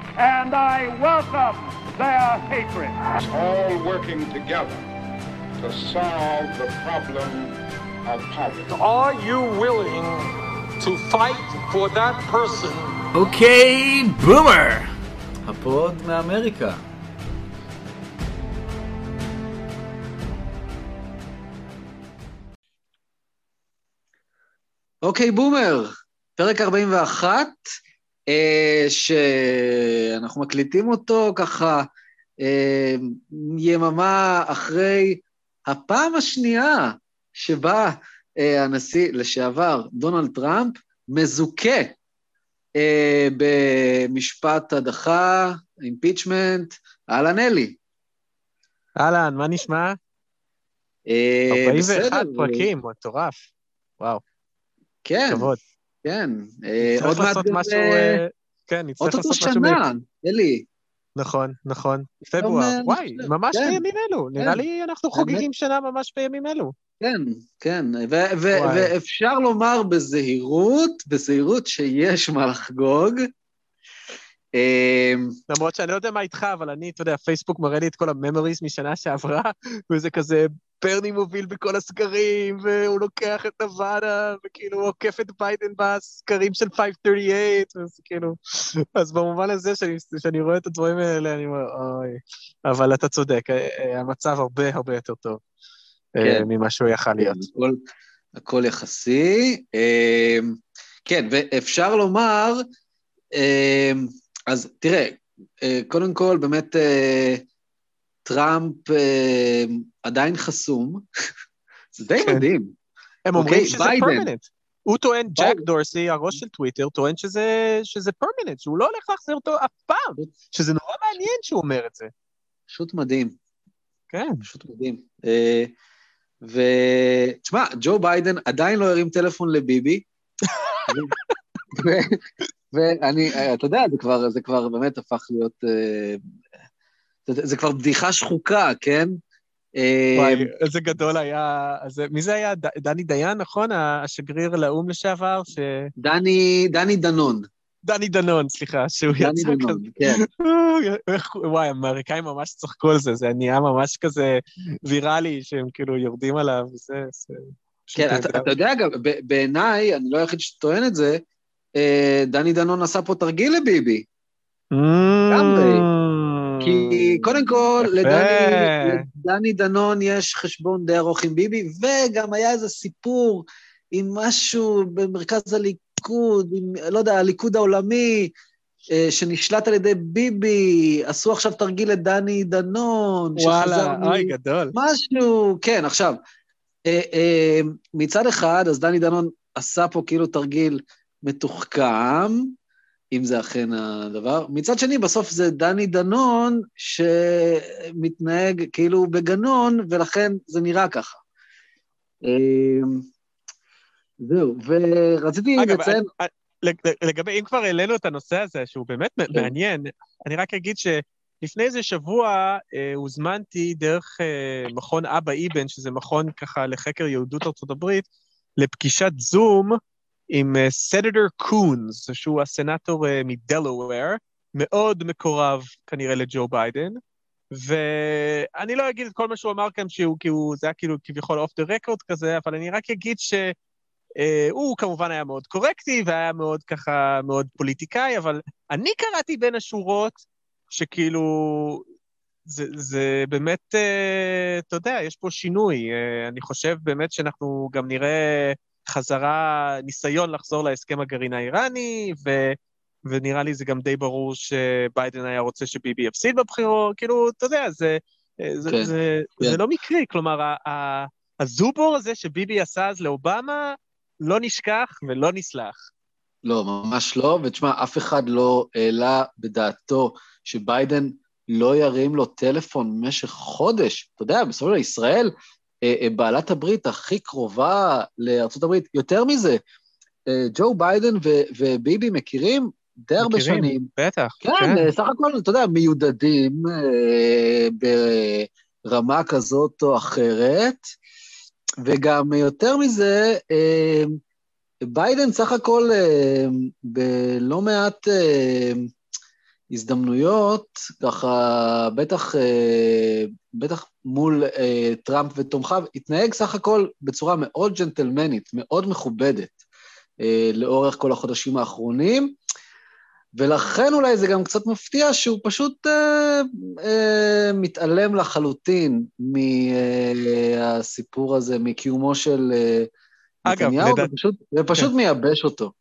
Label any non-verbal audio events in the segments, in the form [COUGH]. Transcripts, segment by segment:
and I welcome their hatred. all working together to solve the problem of poverty. Are you willing to fight for that person אוקיי, בומר! הפוד מאמריקה. אוקיי, בומר, פרק 41, אה, שאנחנו מקליטים אותו ככה אה, יממה אחרי הפעם השנייה שבה אה, הנשיא לשעבר דונלד טראמפ מזוכה אה, במשפט הדחה, אימפיצ'מנט, אהלן אלי. אהלן, מה נשמע? אה, 41 בסדר, פרקים, מטורף. וואו, כן, כבוד. כן. אה, עוד מעט משהו... אה, כן, נצטרך לעשות משהו... שנה, אלי. נכון, נכון. פברואר. וואי, ממש כן, בימים אלו. נראה לי אנחנו. חוגגים שנה ממש בימים אלו. כן, כן. ואפשר לומר בזהירות, בזהירות שיש מה לחגוג. אה, למרות שאני לא יודע מה איתך, אבל אני, אתה יודע, פייסבוק מראה לי את כל הממוריז משנה שעברה, [LAUGHS] וזה כזה, ברני מוביל בכל הסקרים, והוא לוקח את נבדה, וכאילו הוא עוקף את ביידן בסקרים של 538, אז כאילו... אז במובן הזה, שאני, שאני רואה את הדברים האלה, אני אומר, אוי. אבל אתה צודק, אה, אה, המצב הרבה הרבה יותר טוב אה, כן. ממה שהוא יכל להיות. הכל, הכל יחסי. כן, ואפשר לומר, אז תראה, אה, קודם כל, באמת, טראמפ אה, עדיין חסום. [LAUGHS] זה די כן. מדהים. הם אוקיי, אומרים שזה ביידן. permanent. הוא טוען, ג'ק. דורסי, הראש של טוויטר, טוען שזה, שזה permanent, שהוא לא הולך להחזיר אותו אף פעם, שזה נורא מעניין שהוא אומר את זה. פשוט מדהים. כן. פשוט מדהים. אה, ותשמע, ג'ו ביידן עדיין לא הרים טלפון לביבי. [LAUGHS] ואני, אה, אתה יודע, זה כבר, זה כבר באמת הפך להיות... זה, זה כבר בדיחה שחוקה, כן? וואי, איזה גדול היה... אז מי זה היה? ד- דני דיין, נכון? השגריר לאו"ם לשעבר? ש... דני, דני דנון. דני דנון, סליחה, שהוא דני יצא דנון, כזה... כן. [LAUGHS] איך- וואי, האמריקאים ממש צחקו על זה, זה נהיה ממש כזה ויראלי, שהם כאילו יורדים עליו, וזה... זה- כן, אתה. אתה יודע, גם, בעיניי, אני לא היחיד שטוען את זה, אה, דני דנון עשה פה תרגיל לביבי. לגמרי. כי קודם כל. לדני, לדני דנון יש חשבון די ארוך עם ביבי, וגם היה איזה סיפור עם משהו במרכז הליכוד, עם, לא יודע, הליכוד העולמי, אה, שנשלט על ידי ביבי, עשו עכשיו תרגיל לדני דנון, וואלה, אוי, גדול. משהו, כן, עכשיו, אה, אה, מצד אחד, אז דני דנון עשה פה כאילו תרגיל מתוחכם, אם זה אכן הדבר. מצד שני, בסוף זה דני דנון שמתנהג כאילו בגנון, ולכן זה נראה ככה. אה, זהו, ורציתי לציין... אני- לג- לגבי, אם כבר העלינו את הנושא הזה, שהוא באמת כן. מעניין, אני רק אגיד שלפני איזה שבוע אה, הוזמנתי דרך אה, מכון אבא אבן, שזה מכון ככה לחקר יהדות ארצות הברית, לפגישת זום עם אה, סנטור קונס, שהוא הסנטור אה, מדלאוור, מאוד מקורב כנראה לג'ו ביידן, ואני לא אגיד את כל מה שהוא אמר כאן, שהוא, כי הוא, זה היה כאילו כביכול off the record כזה, אבל אני רק אגיד ש... אה, הוא כמובן היה מאוד קורקטי והיה מאוד ככה, מאוד פוליטיקאי, אבל אני קראתי בין השורות שכאילו, זה, זה באמת, אה, אתה יודע, יש פה שינוי. אה, אני חושב באמת שאנחנו גם נראה חזרה, ניסיון לחזור להסכם הגרעין האיראני, ו, ונראה לי זה גם די ברור שביידן היה רוצה שביבי יפסיד בבחירות, כאילו, אתה יודע, זה, זה, כן, זה, כן. זה לא מקרי, כלומר, ה, ה, הזובור הזה שביבי עשה אז לאובמה, לא נשכח ולא נסלח. לא, ממש לא, ותשמע, אף אחד לא העלה בדעתו שביידן לא ירים לו טלפון במשך חודש. אתה יודע, בסופו של דבר ישראל, בעלת הברית הכי קרובה לארצות הברית, יותר מזה, אה, ג'ו ביידן ו- וביבי מכירים די הרבה מכירים, שנים. בטח. כן, אה, סך הכל, אתה יודע, מיודדים אה, ברמה כזאת או אחרת, וגם יותר מזה, אה, ביידן סך הכל אה, בלא מעט אה, הזדמנויות, ככה, בטח, אה, בטח מול אה, טראמפ ותומכיו, התנהג סך הכל בצורה מאוד ג'נטלמנית, מאוד מכובדת, אה, לאורך כל החודשים האחרונים, ולכן אולי זה גם קצת מפתיע שהוא פשוט אה, אה, מתעלם לחלוטין מהסיפור הזה, מקיומו של אה, אגב, נתניהו, לדעת- ופשוט, ופשוט כן. מייבש אותו.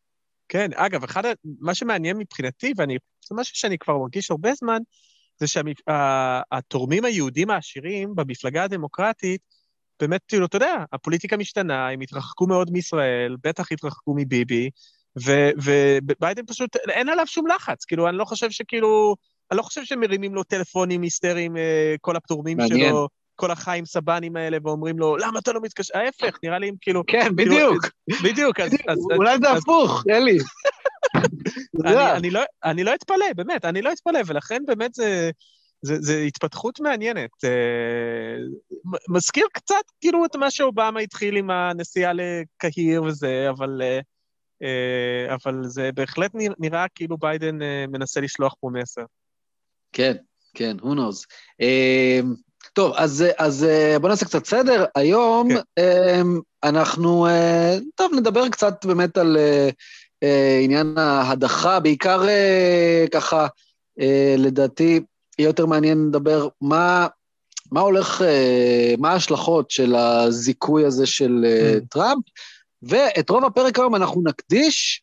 כן, אגב, אחד, מה שמעניין מבחינתי, ואני, זה משהו שאני כבר מרגיש הרבה זמן, זה שהתורמים היהודים העשירים במפלגה הדמוקרטית, באמת, כאילו, אתה יודע, הפוליטיקה משתנה, הם התרחקו מאוד מישראל, בטח התרחקו מביבי, וביידן פשוט, אין עליו שום לחץ. כאילו, אני לא חושב שכאילו, אני לא חושב שהם מרימים לו טלפונים היסטריים, אה, כל התורמים מעניין. שלו, כל החיים סבנים האלה, ואומרים לו, למה אתה לא מתקשר? ההפך, נראה לי הם כאילו... כן, כאילו, בדיוק. בדיוק, אז... אולי זה הפוך, אלי. [LAUGHS] אני, לא, אני לא אתפלא, באמת, אני לא אתפלא, ולכן באמת זה, זה, זה התפתחות מעניינת. אה, מזכיר קצת כאילו את מה שאובמה התחיל עם הנסיעה לקהיר וזה, אבל, אה, אה, אבל זה בהחלט נראה, כאילו ביידן אה, מנסה לשלוח פה מסר. כן, כן, who knows. Um, טוב, אז, אז uh, בוא נעשה קצת סדר. היום כן. um, אנחנו, uh, טוב, נדבר קצת באמת על uh, עניין ההדחה, בעיקר uh, ככה, uh, לדעתי, יהיה יותר מעניין לדבר מה, מה הולך, מה ההשלכות של הזיכוי הזה של Mm. טראמפ, ואת רוב הפרק היום אנחנו נקדיש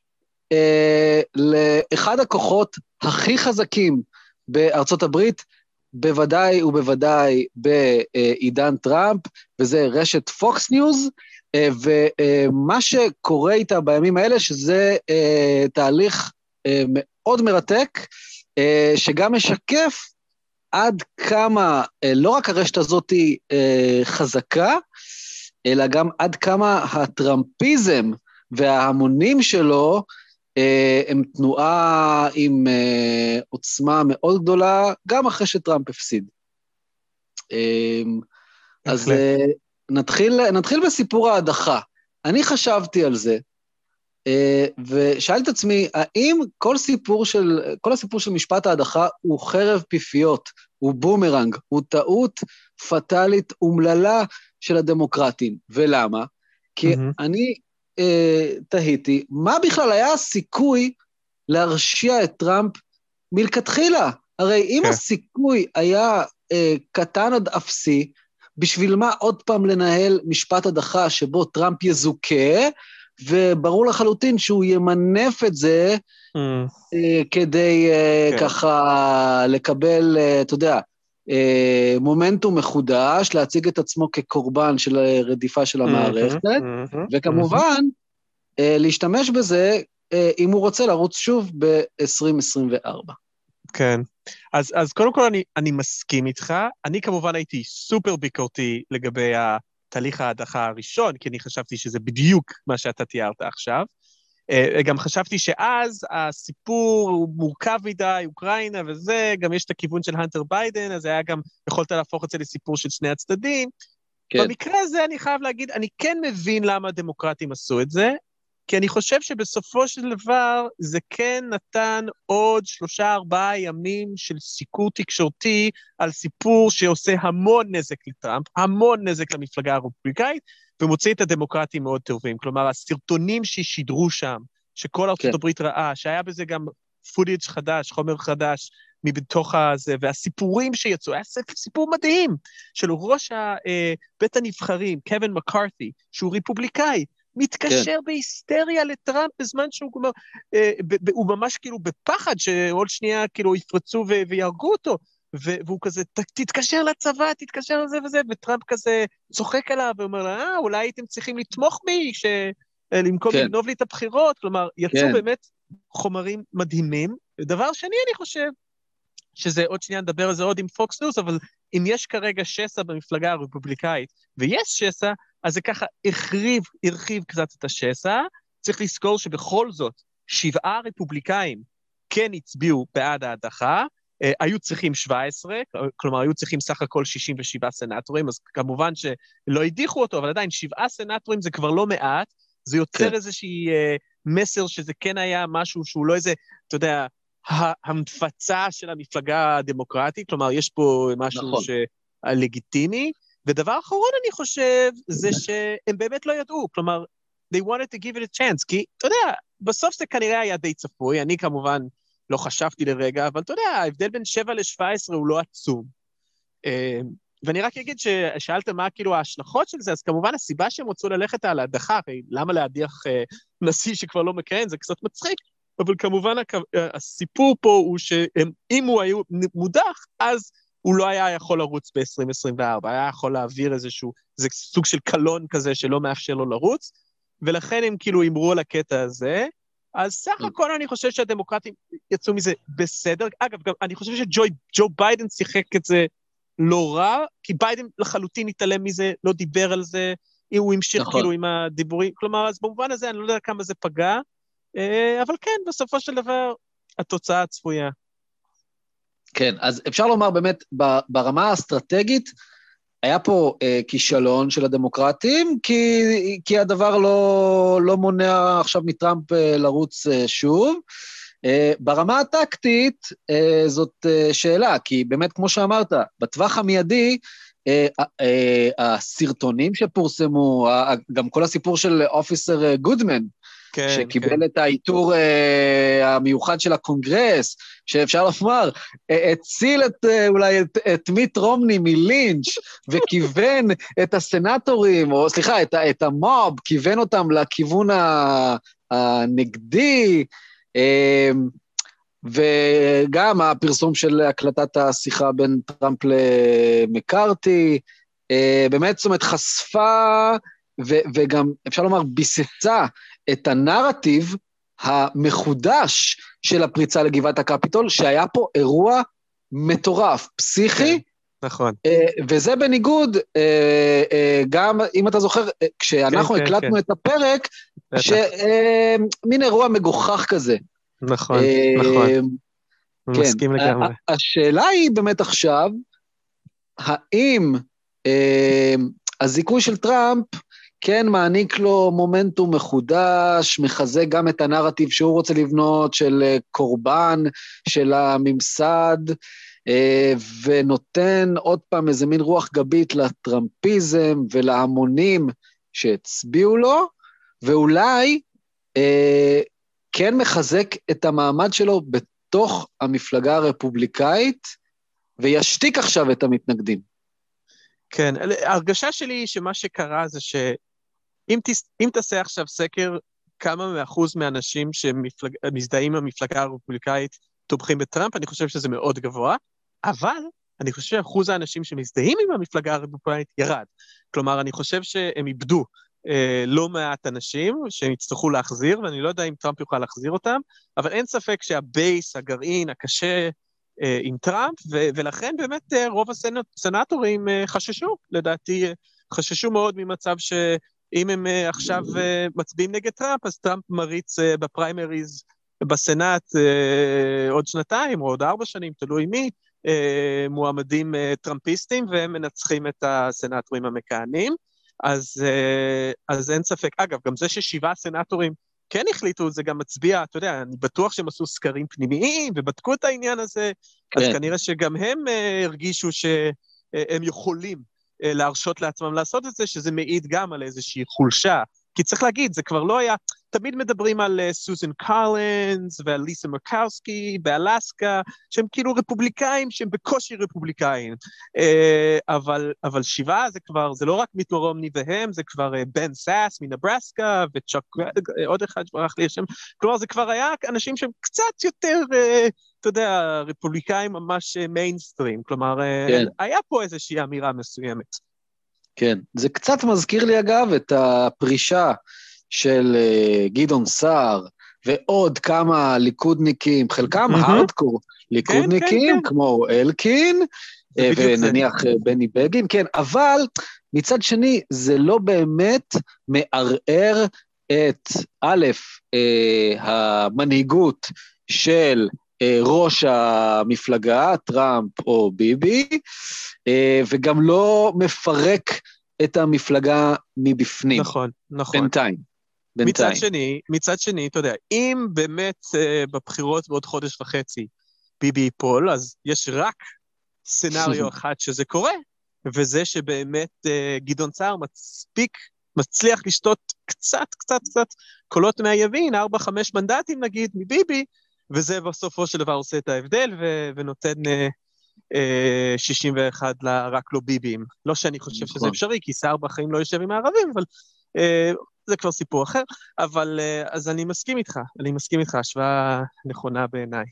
לאחד הכוחות הכי חזקים בארצות הברית, בוודאי ובוודאי בעידן טראמפ, וזה רשת פוקס ניוז, אה, ומה שקורה איתה בימים האלה, שזה אה, תהליך אה, מאוד מרתק, אה, שגם משקף עד כמה אה, לא רק הרשת הזאת היא אה, חזקה, אלא גם עד כמה הטראמפיזם וההמונים שלו אה, הם תנועה עם אה, עוצמה מאוד גדולה, גם אחרי שטראמפ הפסיד. אה, אז. אה, נתחיל, נתחיל בסיפור ההדחה. אני חשבתי על זה, אה, ושאלתי את עצמי, האם כל סיפור של, כל הסיפור של משפט ההדחה הוא חרב פיפיות, הוא בומרנג, הוא טעות פטאלית אומללה של הדמוקרטים. ולמה? כי מהמם. אני אה, תהיתי, מה בכלל היה הסיכוי להרשיע את טראמפ מלכתחילה? הרי אם כן. הסיכוי היה אה, קטן עד אפסי, בשביל מה עוד פעם לנהל משפט הדחה שבו טראמפ יזוכה, וברור לחלוטין שהוא ימנף את זה אה, אה, כדי אה, כן. ככה לקבל, אה, אתה יודע, אה, מומנטום מחודש, להציג את עצמו כקורבן של רדיפה של המערכת, מהמם, מהמם, וכמובן, אה, להשתמש בזה אה, אם הוא רוצה לרוץ שוב ב-2024. כן. אז, אז קודם כל אני, אני מסכים איתך. אני כמובן הייתי סופר ביקורתי לגבי התהליך ההדחה הראשון, כי אני חשבתי שזה בדיוק מה שאתה תיארת עכשיו. אה, גם חשבתי שאז הסיפור הוא מורכב מדי, אוקראינה וזה, גם יש את הכיוון של הנטר ביידן, אז היה גם, יכולת להפוך את זה לסיפור של שני הצדדים. כן. במקרה הזה אני חייב להגיד, אני כן מבין למה הדמוקרטים עשו את זה, כי אני חושב שבסופו של דבר זה כן נתן עוד שלושה, ארבעה ימים של סיקור תקשורתי על סיפור שעושה המון נזק לטראמפ, המון נזק למפלגה הרפובליקאית, ומוציא את הדמוקרטים מאוד טובים. כלומר, הסרטונים ששידרו שם, שכל ארצות כן. הברית ראה, שהיה בזה גם footage חדש, חומר חדש מבתוך הזה, והסיפורים שיצאו, היה ספר סיפור מדהים של ראש ה, אה, בית הנבחרים, קווין מקארתי, שהוא ריפובליקאי, מתקשר כן. בהיסטריה לטראמפ בזמן שהוא כלומר, אה, ב- ב- הוא ממש כאילו בפחד שעוד שנייה כאילו יפרצו ו- ויהרגו אותו. ו- והוא כזה, "ת- תתקשר לצבא, תתקשר לזה וזה, וטראמפ כזה צוחק עליו ואומר לו, אה, אולי הייתם צריכים לתמוך בי, ש... אה, במקום כן. לגנוב לי את הבחירות. כלומר, יצאו כן. באמת חומרים מדהימים. ודבר שני, אני חושב, שזה עוד שנייה נדבר על זה עוד עם פוקס ניוז, אבל אם יש כרגע שסע במפלגה הרפובליקאית, ויש שסע, אז זה ככה החריב, הרחיב קצת את השסע. צריך לזכור שבכל זאת, שבעה רפובליקאים כן הצביעו בעד ההדחה, אה, היו צריכים 17, כלומר, היו צריכים סך הכל 67 סנטורים, אז כמובן שלא הדיחו אותו, אבל עדיין שבעה סנטורים זה כבר לא מעט, זה יוצר כן. איזושהי אה, מסר שזה כן היה משהו שהוא לא איזה, אתה יודע, ההמפצה של המפלגה הדמוקרטית, כלומר, יש פה משהו נכון. לגיטימי. ודבר אחרון, אני חושב, זה שהם באמת לא ידעו, כלומר, they wanted to give it a chance, כי, אתה יודע, בסוף זה כנראה היה די צפוי, אני כמובן לא חשבתי לרגע, אבל אתה יודע, ההבדל בין 7 ל-17 הוא לא עצום. אה, ואני רק אגיד ששאלת מה כאילו ההשלכות של זה, אז כמובן הסיבה שהם רצו ללכת על ההדחה, הרי למה להדיח אה, נשיא שכבר לא מכהן, זה קצת מצחיק, אבל כמובן אה, הסיפור פה הוא שאם הוא היה מודח, אז הוא לא היה יכול לרוץ ב-2024, היה יכול להעביר איזשהו, זה סוג של קלון כזה שלא מאפשר לו לרוץ, ולכן הם כאילו הימרו על הקטע הזה. אז סך הכל אני חושב שהדמוקרטים יצאו מזה בסדר. אגב, גם אני חושב שג'ו ביידן שיחק את זה לא רע, כי ביידן לחלוטין התעלם מזה, לא דיבר על זה, הוא המשיך נכון. כאילו עם הדיבורים, כלומר, אז במובן הזה אני לא יודע כמה זה פגע, אה, אבל כן, בסופו של דבר, התוצאה הצפויה. כן, אז אפשר לומר באמת, ברמה האסטרטגית, היה פה אה, כישלון של הדמוקרטים, כי, כי הדבר לא, לא מונע עכשיו מטראמפ אה, לרוץ אה, שוב. אה, ברמה הטקטית, אה, זאת אה, שאלה, כי באמת, כמו שאמרת, בטווח המיידי, אה, אה, הסרטונים שפורסמו, ה- גם כל הסיפור של officer אה, גודמן, כן, שקיבל כן. את העיטור אה, המיוחד של הקונגרס, שאפשר לומר, אה, הציל את, אה, אולי את, את מיט רומני מלינץ', [LAUGHS] וכיוון את הסנטורים, או סליחה, את, את המוב, כיוון אותם לכיוון הנגדי, אה, וגם הפרסום של הקלטת השיחה בין טראמפ למקארתי, אה, באמת, זאת אומרת, חשפה, ו- וגם, אפשר לומר, ביססה את הנרטיב המחודש של הפריצה לגבעת הקפיטול, שהיה פה אירוע מטורף, פסיכי, נכון. אה, וזה בניגוד, אה, אה, גם, אם אתה זוכר, כשאנחנו כן, כן, הקלטנו כן. את הפרק. שמין אירוע מגוחך כזה. נכון, נכון. כן. מסכים לגמרי. השאלה היא באמת עכשיו, האם הזיכוי של טראמפ כן מעניק לו מומנטום מחודש, מחזק גם את הנרטיב שהוא רוצה לבנות של אה, קורבן של הממסד, אה, ונותן עוד פעם איזה מין רוח גבית לטראמפיזם ולהמונים שהצביעו לו, ואולי אה, כן מחזק את המעמד שלו בתוך המפלגה הרפובליקאית, וישתיק עכשיו את המתנגדים. כן, ההרגשה שלי היא שמה שקרה זה שאם תס... אם תעשה עכשיו סקר כמה מאחוז מהאנשים שמזדהים עם המפלגה הרפובליקאית תומכים בטראמפ, אני חושב שזה מאוד גבוה, אבל אני חושב שאחוז האנשים שמזדהים עם המפלגה הרפובליקאית ירד. כלומר, אני חושב שהם איבדו אה, לא מעט אנשים שהם יצטרכו להחזיר, ואני לא יודע אם טראמפ יוכל להחזיר אותם, אבל אין ספק שה base, הגרעין, הקשה, אה, עם טראמפ, ו- ולכן באמת אה, רוב הסנטורים אה, חששו, לדעתי, אה, חששו מאוד ממצב שאם הם אה, עכשיו אה, מצביעים נגד טראמפ, אז טראמפ מריץ אה, בפריימריז בסנאט עוד שנתיים או עוד ארבע שנים, תלוי מי, מועמדים טראמפיסטים, והם מנצחים את הסנטורים המכהנים. אז, אז אין ספק. אגב, גם זה ששבעה סנטורים כן החליטו, זה גם מצביע, אתה יודע, אני בטוח שהם עשו סקרים פנימיים ובדקו את העניין הזה, כן. אז כנראה שגם הם הרגישו שהם יכולים להרשות לעצמם לעשות את זה, שזה מעיד גם על איזושהי חולשה. כי צריך להגיד, זה כבר לא היה, תמיד מדברים על uh, סוזן קרלנס ועל ליסה מקרסקי באלסקה, שהם כאילו רפובליקאים שהם בקושי רפובליקאים. Uh, אבל, אבל שבעה זה כבר, זה לא רק מיט רומני והם, זה כבר uh, בן סאס מנברסקה וצ'וק, עוד אחד שברח לי השם, כלומר זה כבר היה אנשים שהם קצת יותר, אתה יודע, רפובליקאים ממש מיינסטרים, כלומר, כן. היה פה איזושהי אמירה מסוימת. כן, זה קצת מזכיר לי אגב את הפרישה של uh, גדעון סער ועוד כמה ליכודניקים, חלקם mm-hmm. הארדקור ליכודניקים, כן, כן, כן. כמו אלקין, ונניח זה. בני בגין, כן, אבל מצד שני, זה לא באמת מערער את, א', אה, המנהיגות של אה, ראש המפלגה, טראמפ או ביבי, אה, וגם לא מפרק את המפלגה מבפנים. נכון, נכון. בינתיים. בינתיים. מצד שני, מצד שני, אתה יודע, אם באמת אה, בבחירות בעוד חודש וחצי ביבי ייפול, אז יש רק סצנריו [LAUGHS] אחד שזה קורה, וזה שבאמת אה, גדעון סער מספיק, מצליח לשתות קצת, קצת, קצת קולות מהימין, 4-5 מנדטים נגיד, מביבי, וזה בסופו של דבר עושה את ההבדל ו- ונותן אה, אה, 61 ל- רק לא ביבים. לא שאני חושב שזה נכון. אפשרי, כי סער בחיים לא יושב עם הערבים, אבל אה, זה כבר סיפור אחר. אבל אה, אז אני מסכים איתך, אני מסכים איתך, השוואה נכונה בעיניי.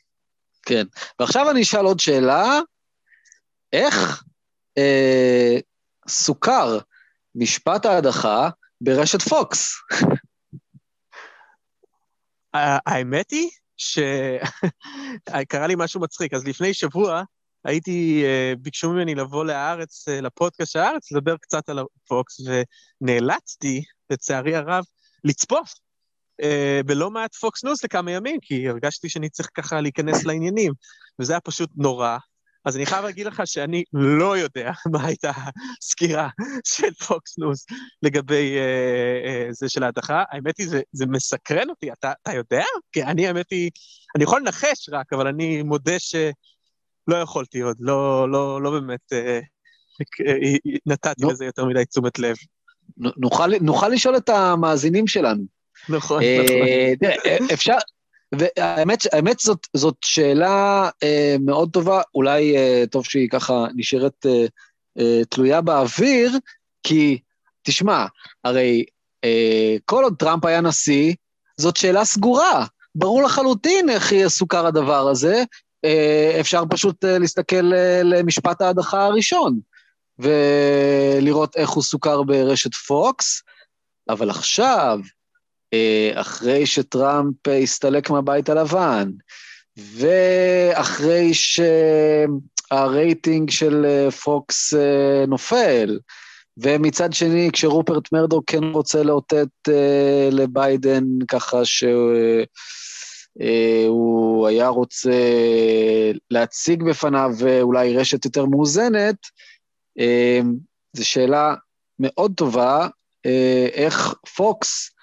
כן. ועכשיו אני אשאל עוד שאלה, איך אה, סוכר משפט ההדחה ברשת פוקס? האמת היא שקרה [LAUGHS] לי משהו מצחיק. אז לפני שבוע הייתי, אה, ביקשו ממני לבוא לארץ, אה, לפודקאסט של הארץ, לדבר קצת על הפוקס, ונאלצתי, לצערי הרב, לצפות אה, בלא מעט פוקס ניוז לכמה ימים, כי הרגשתי שאני צריך ככה להיכנס [LAUGHS] לעניינים, וזה היה פשוט נורא. אז אני חייב להגיד לך שאני לא יודע [LAUGHS] מה הייתה הסקירה של פוקס ניוז לגבי אה, אה, זה של ההדחה. האמת היא, זה, זה מסקרן אותי, אתה, אתה יודע? כי אני, האמת היא, אני יכול לנחש רק, אבל אני מודה שלא יכולתי עוד, לא, לא, לא באמת אה, אה, נתתי נו. לזה יותר מדי תשומת לב. נוכל, נוכל לשאול את המאזינים שלנו. נכון, נכון. אה, תראה, אה, אפשר, והאמת זאת, זאת שאלה אה, מאוד טובה, אולי אה, טוב שהיא ככה נשארת אה, אה, תלויה באוויר, כי תשמע, הרי אה, כל עוד טראמפ היה נשיא, זאת שאלה סגורה. ברור לחלוטין איך יהיה סוכר הדבר הזה, אה, אפשר פשוט אה, להסתכל אה, למשפט ההדחה הראשון, ולראות איך הוא סוכר ברשת פוקס, אבל עכשיו, אחרי שטראמפ אה, הסתלק מהבית הלבן, ואחרי שהרייטינג של אה, פוקס אה, נופל, ומצד שני, כשרופרט מרדו כן רוצה לאותת אה, לביידן ככה שהוא אה, הוא היה רוצה להציג בפניו אה, אולי רשת יותר מאוזנת, אה, זו שאלה מאוד טובה, אה, איך פוקס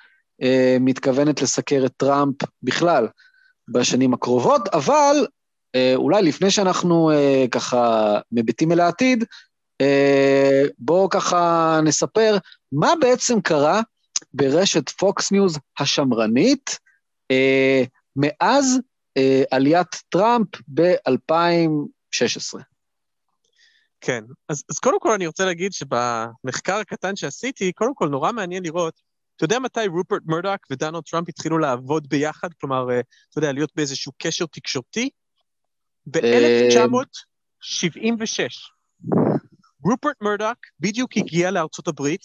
אה, מתכוונת לסקר את טראמפ בכלל בשנים הקרובות, אבל אה, אולי לפני שאנחנו אה, ככה מביטים אל העתיד, אה, בואו ככה נספר מה בעצם קרה ברשת פוקס ניוז השמרנית אה, מאז אה, עליית טראמפ ב-2016. כן, אז, אז קודם כל אני רוצה להגיד שבמחקר הקטן שעשיתי, קודם כל נורא מעניין לראות, אתה יודע מתי רופרט מרדוק ודונלד טראמפ התחילו לעבוד ביחד? כלומר, אה, אתה יודע, להיות באיזשהו קשר תקשורתי? ב-1976. רופרט מרדוק בדיוק הגיע לארצות הברית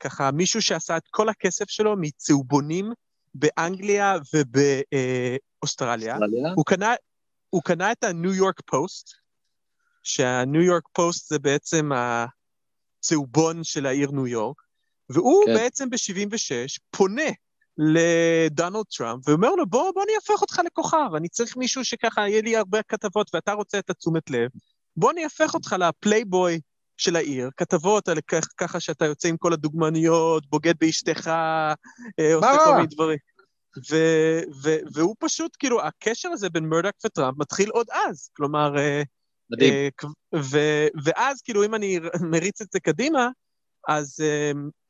ככה מישהו שעשה את כל הכסף שלו מצהובונים באנגליה ובאוסטרליה. אוסטרליה? הוא קנה, הוא קנה את הניו יורק פוסט, שהניו יורק פוסט זה בעצם הצהובון של העיר ניו יורק, והוא כן. בעצם ב-76 פונה לדונלד טראמפ ואומר לו, בוא, בוא אני אהפוך אותך לכוכב, אני צריך מישהו שככה יהיה לי הרבה כתבות ואתה רוצה את התשומת לב, בוא אני אהפך אותך לפלייבוי של העיר, כתבות על כך, ככה שאתה יוצא עם כל הדוגמניות, בוגד באשתך, אה, עושה? כל מיני דברים. ו- ו- והוא פשוט, כאילו, הקשר הזה בין מרדוק וטראמפ מתחיל עוד אז. כלומר, אה, מדהים. אה, כ- ו- ואז, כאילו, אם אני מריץ את זה קדימה, אז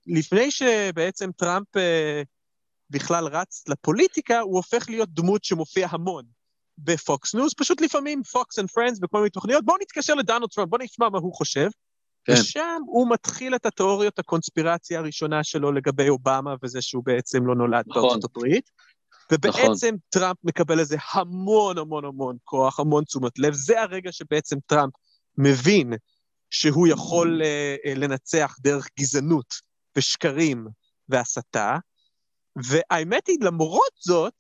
לפני שבעצם טראמפ אה, בכלל רץ לפוליטיקה, הוא הופך להיות דמות שמופיע המון בפוקס ניוז, פשוט לפעמים פוקס אנד פרנדס בכל מיני תוכניות, בואו נתקשר לדונלד טראמפ, בואו נשמע מה הוא חושב. כן. ושם הוא מתחיל את התיאוריות הקונספירציה הראשונה שלו לגבי אובמה וזה שהוא בעצם לא נולד נכון. בארצות הברית. ובעצם טראמפ מקבל לזה המון המון המון כוח, המון תשומת לב. זה הרגע שבעצם טראמפ מבין שהוא יכול אה, לנצח דרך גזענות ושקרים והסתה. והאמת היא, למרות זאת,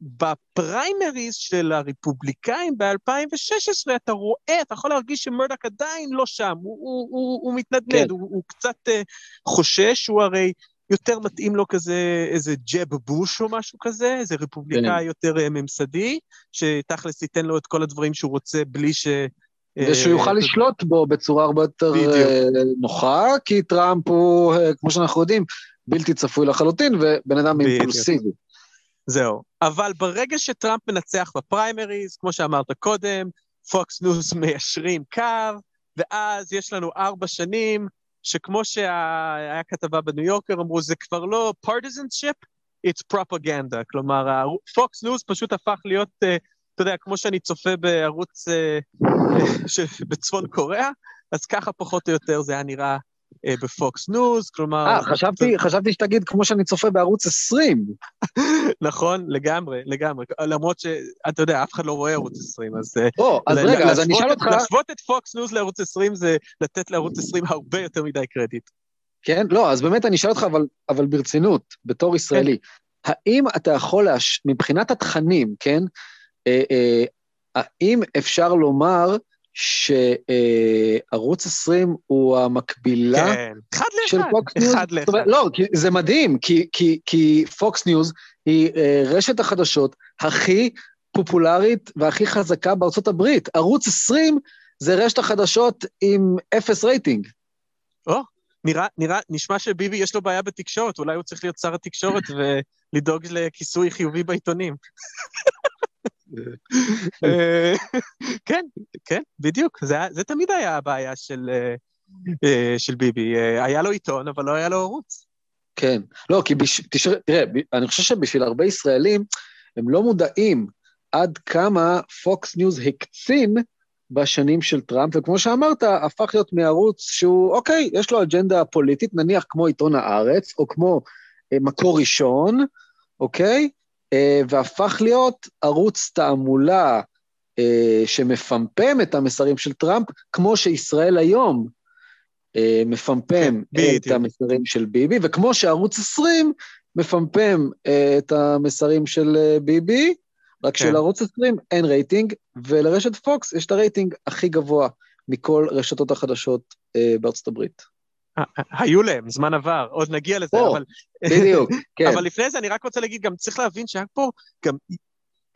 בפריימריז של הרפובליקאים ב-2016, אתה רואה, אתה יכול להרגיש שמרדוק עדיין לא שם, הוא, הוא, הוא, הוא מתנדנד, כן. הוא, הוא קצת uh, חושש, הוא הרי יותר מתאים לו כזה איזה ג'ב בוש או משהו כזה, איזה רפובליקאי כן. יותר uh, ממסדי, שתכלס ייתן לו את כל הדברים שהוא רוצה בלי ש... אה, ושהוא יוכל אתה- לשלוט בו בצורה הרבה יותר. אה, נוחה, כי טראמפ הוא, אה, כמו שאנחנו יודעים, בלתי צפוי לחלוטין, ובן אדם. אימפולסיבי. זהו. אבל ברגע שטראמפ מנצח בפריימריז, כמו שאמרת קודם, פוקס ניוז מיישרים קו, ואז יש לנו ארבע שנים, שכמו שהיה כתבה בניו יורקר, אמרו, זה כבר לא partisanship, it's propaganda. כלומר, פוקס ניוז פשוט הפך להיות, אה, אתה יודע, כמו שאני צופה בערוץ אה, אה, בצפון קוריאה, אז ככה פחות או יותר זה היה נראה אה, בפוקס ניוז, כלומר... אה, חשבתי, חשבתי שתגיד כמו שאני צופה בערוץ 20. נכון, לגמרי, לגמרי. למרות שאתה יודע, אף אחד לא רואה ערוץ 20, אז... או, אז רגע, אז אני אשאל אותך, להשוות את פוקס ניוז לערוץ 20 זה לתת לערוץ 20 הרבה יותר מדי קרדיט. כן? לא, אז באמת אני אשאל אותך, אבל, אבל ברצינות, בתור ישראלי, האם אתה יכול, להש... מבחינת התכנים, כן? אה, אה, האם אפשר לומר שערוץ 20 הוא המקבילה כן, אחד של לאחד, פוקס ניוז? אחד זאת לאחד. לא, זה מדהים, כי, כי, כי פוקס ניוז היא אה, רשת החדשות הכי פופולרית והכי חזקה בארצות הברית. ערוץ 20 זה רשת החדשות עם אפס רייטינג. נראה, נראה, נשמע שביבי יש לו בעיה בתקשורת, אולי הוא צריך להיות שר התקשורת ולדאוג לכיסוי חיובי בעיתונים. אה, כן, כן, בדיוק, זה, זה תמיד היה הבעיה של, אה, אה, של ביבי. היה לו עיתון, אבל לא היה לו ערוץ. כן. לא, כי בש... תשאר, תראה, אני חושב שבשביל הרבה ישראלים, הם לא מודעים עד כמה פוקס ניוז הקצין בשנים של טראמפ, וכמו שאמרת, הפך להיות מערוץ שהוא, אוקיי, יש לו אג'נדה פוליטית, נניח כמו עיתון הארץ, או כמו אה, מקור ראשון, אוקיי? אה, והפך להיות ערוץ תעמולה אה, שמפמפם את המסרים של טראמפ, כמו שישראל היום אה, מפמפם כן, את. המסרים של ביבי, וכמו שערוץ 20 מפמפם את המסרים של ביבי, רק כן. שלערוץ 20 אין רייטינג, ולרשת פוקס יש את הרייטינג הכי גבוה מכל רשתות החדשות בארצות הברית. אה, אה, היו להם, זמן עבר, עוד נגיע לזה, או, אבל... בדיוק, [LAUGHS] כן. אבל לפני זה אני רק רוצה להגיד, גם צריך להבין שהיה פה גם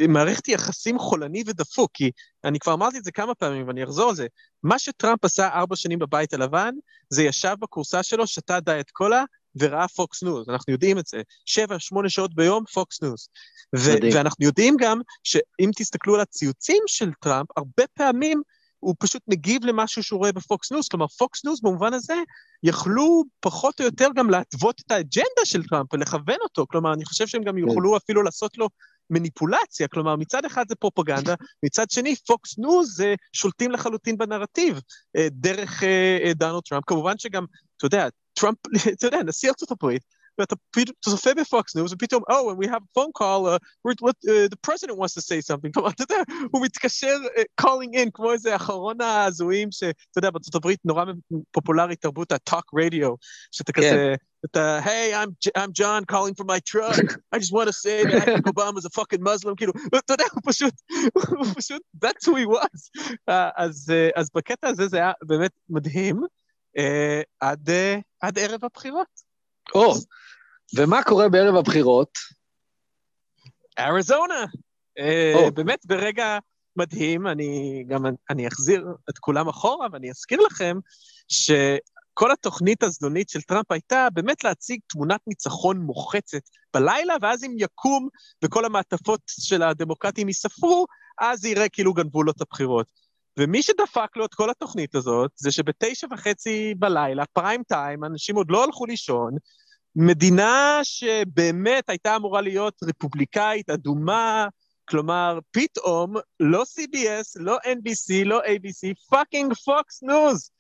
מערכת יחסים חולני ודפוק, כי אני כבר אמרתי את זה כמה פעמים ואני אחזור על זה. מה שטראמפ עשה ארבע שנים בבית הלבן, זה ישב בכורסה שלו, שתה דיאט קולה וראה פוקס ניוז, אנחנו יודעים את זה. שבע, שמונה שעות ביום, פוקס ניוז. ו-. ואנחנו יודעים גם שאם תסתכלו על הציוצים של טראמפ, הרבה פעמים הוא פשוט מגיב למשהו שהוא רואה בפוקס ניוז, כלומר פוקס ניוז במובן הזה יכלו פחות או יותר גם להתוות את האג'נדה של טראמפ ולכוון אותו, כלומר אני חושב שהם גם יוכלו אפילו לעשות לו מניפולציה, כלומר מצד אחד זה פרופגנדה, מצד שני פוקס ניוז זה שולטים לחלוטין בנרטיב אה, דרך אה, אה, דונלד טראמפ, כמובן שגם, אתה יודע, טראמפ, [LAUGHS] אתה יודע, נשיא ארצות הברית, ואתה פתאום צופה בפוקס ניוז, ופתאום, oh, when we have a phone call, uh, uh, the president wants to say something. כלומר, אתה יודע, הוא מתקשר uh, calling in, כמו איזה אחרון ההזויים, שאתה יודע, בארצות הברית נורא פופולרי תרבות ה-talk radio, שאתה כן. כזה, אתה, hey, I'm, I'm John calling from my truck, I just want to say that I [LAUGHS] Obama's a fucking Muslim, כאילו, אתה יודע, הוא פשוט, [LAUGHS] הוא פשוט, that's who he was. Uh, אז, uh, אז בקטע הזה זה היה באמת מדהים, uh, עד, uh, עד ערב הבחירות. או, ומה קורה בערב הבחירות? אריזונה. אה. באמת ברגע מדהים, אני גם, אני אחזיר את כולם אחורה ואני אזכיר לכם שכל התוכנית הזדונית של טראמפ הייתה באמת להציג תמונת ניצחון מוחצת בלילה, ואז אם יקום וכל המעטפות של הדמוקרטים ייספרו, אז יראה כאילו גנבו לו את הבחירות. ומי שדפק לו את כל התוכנית הזאת, זה שבתשע וחצי בלילה, פריים טיים, אנשים עוד לא הלכו לישון, מדינה שבאמת הייתה אמורה להיות רפובליקאית, אדומה, כלומר, פתאום לא CBS, לא NBC, לא ABC, fucking פוקס ניוז,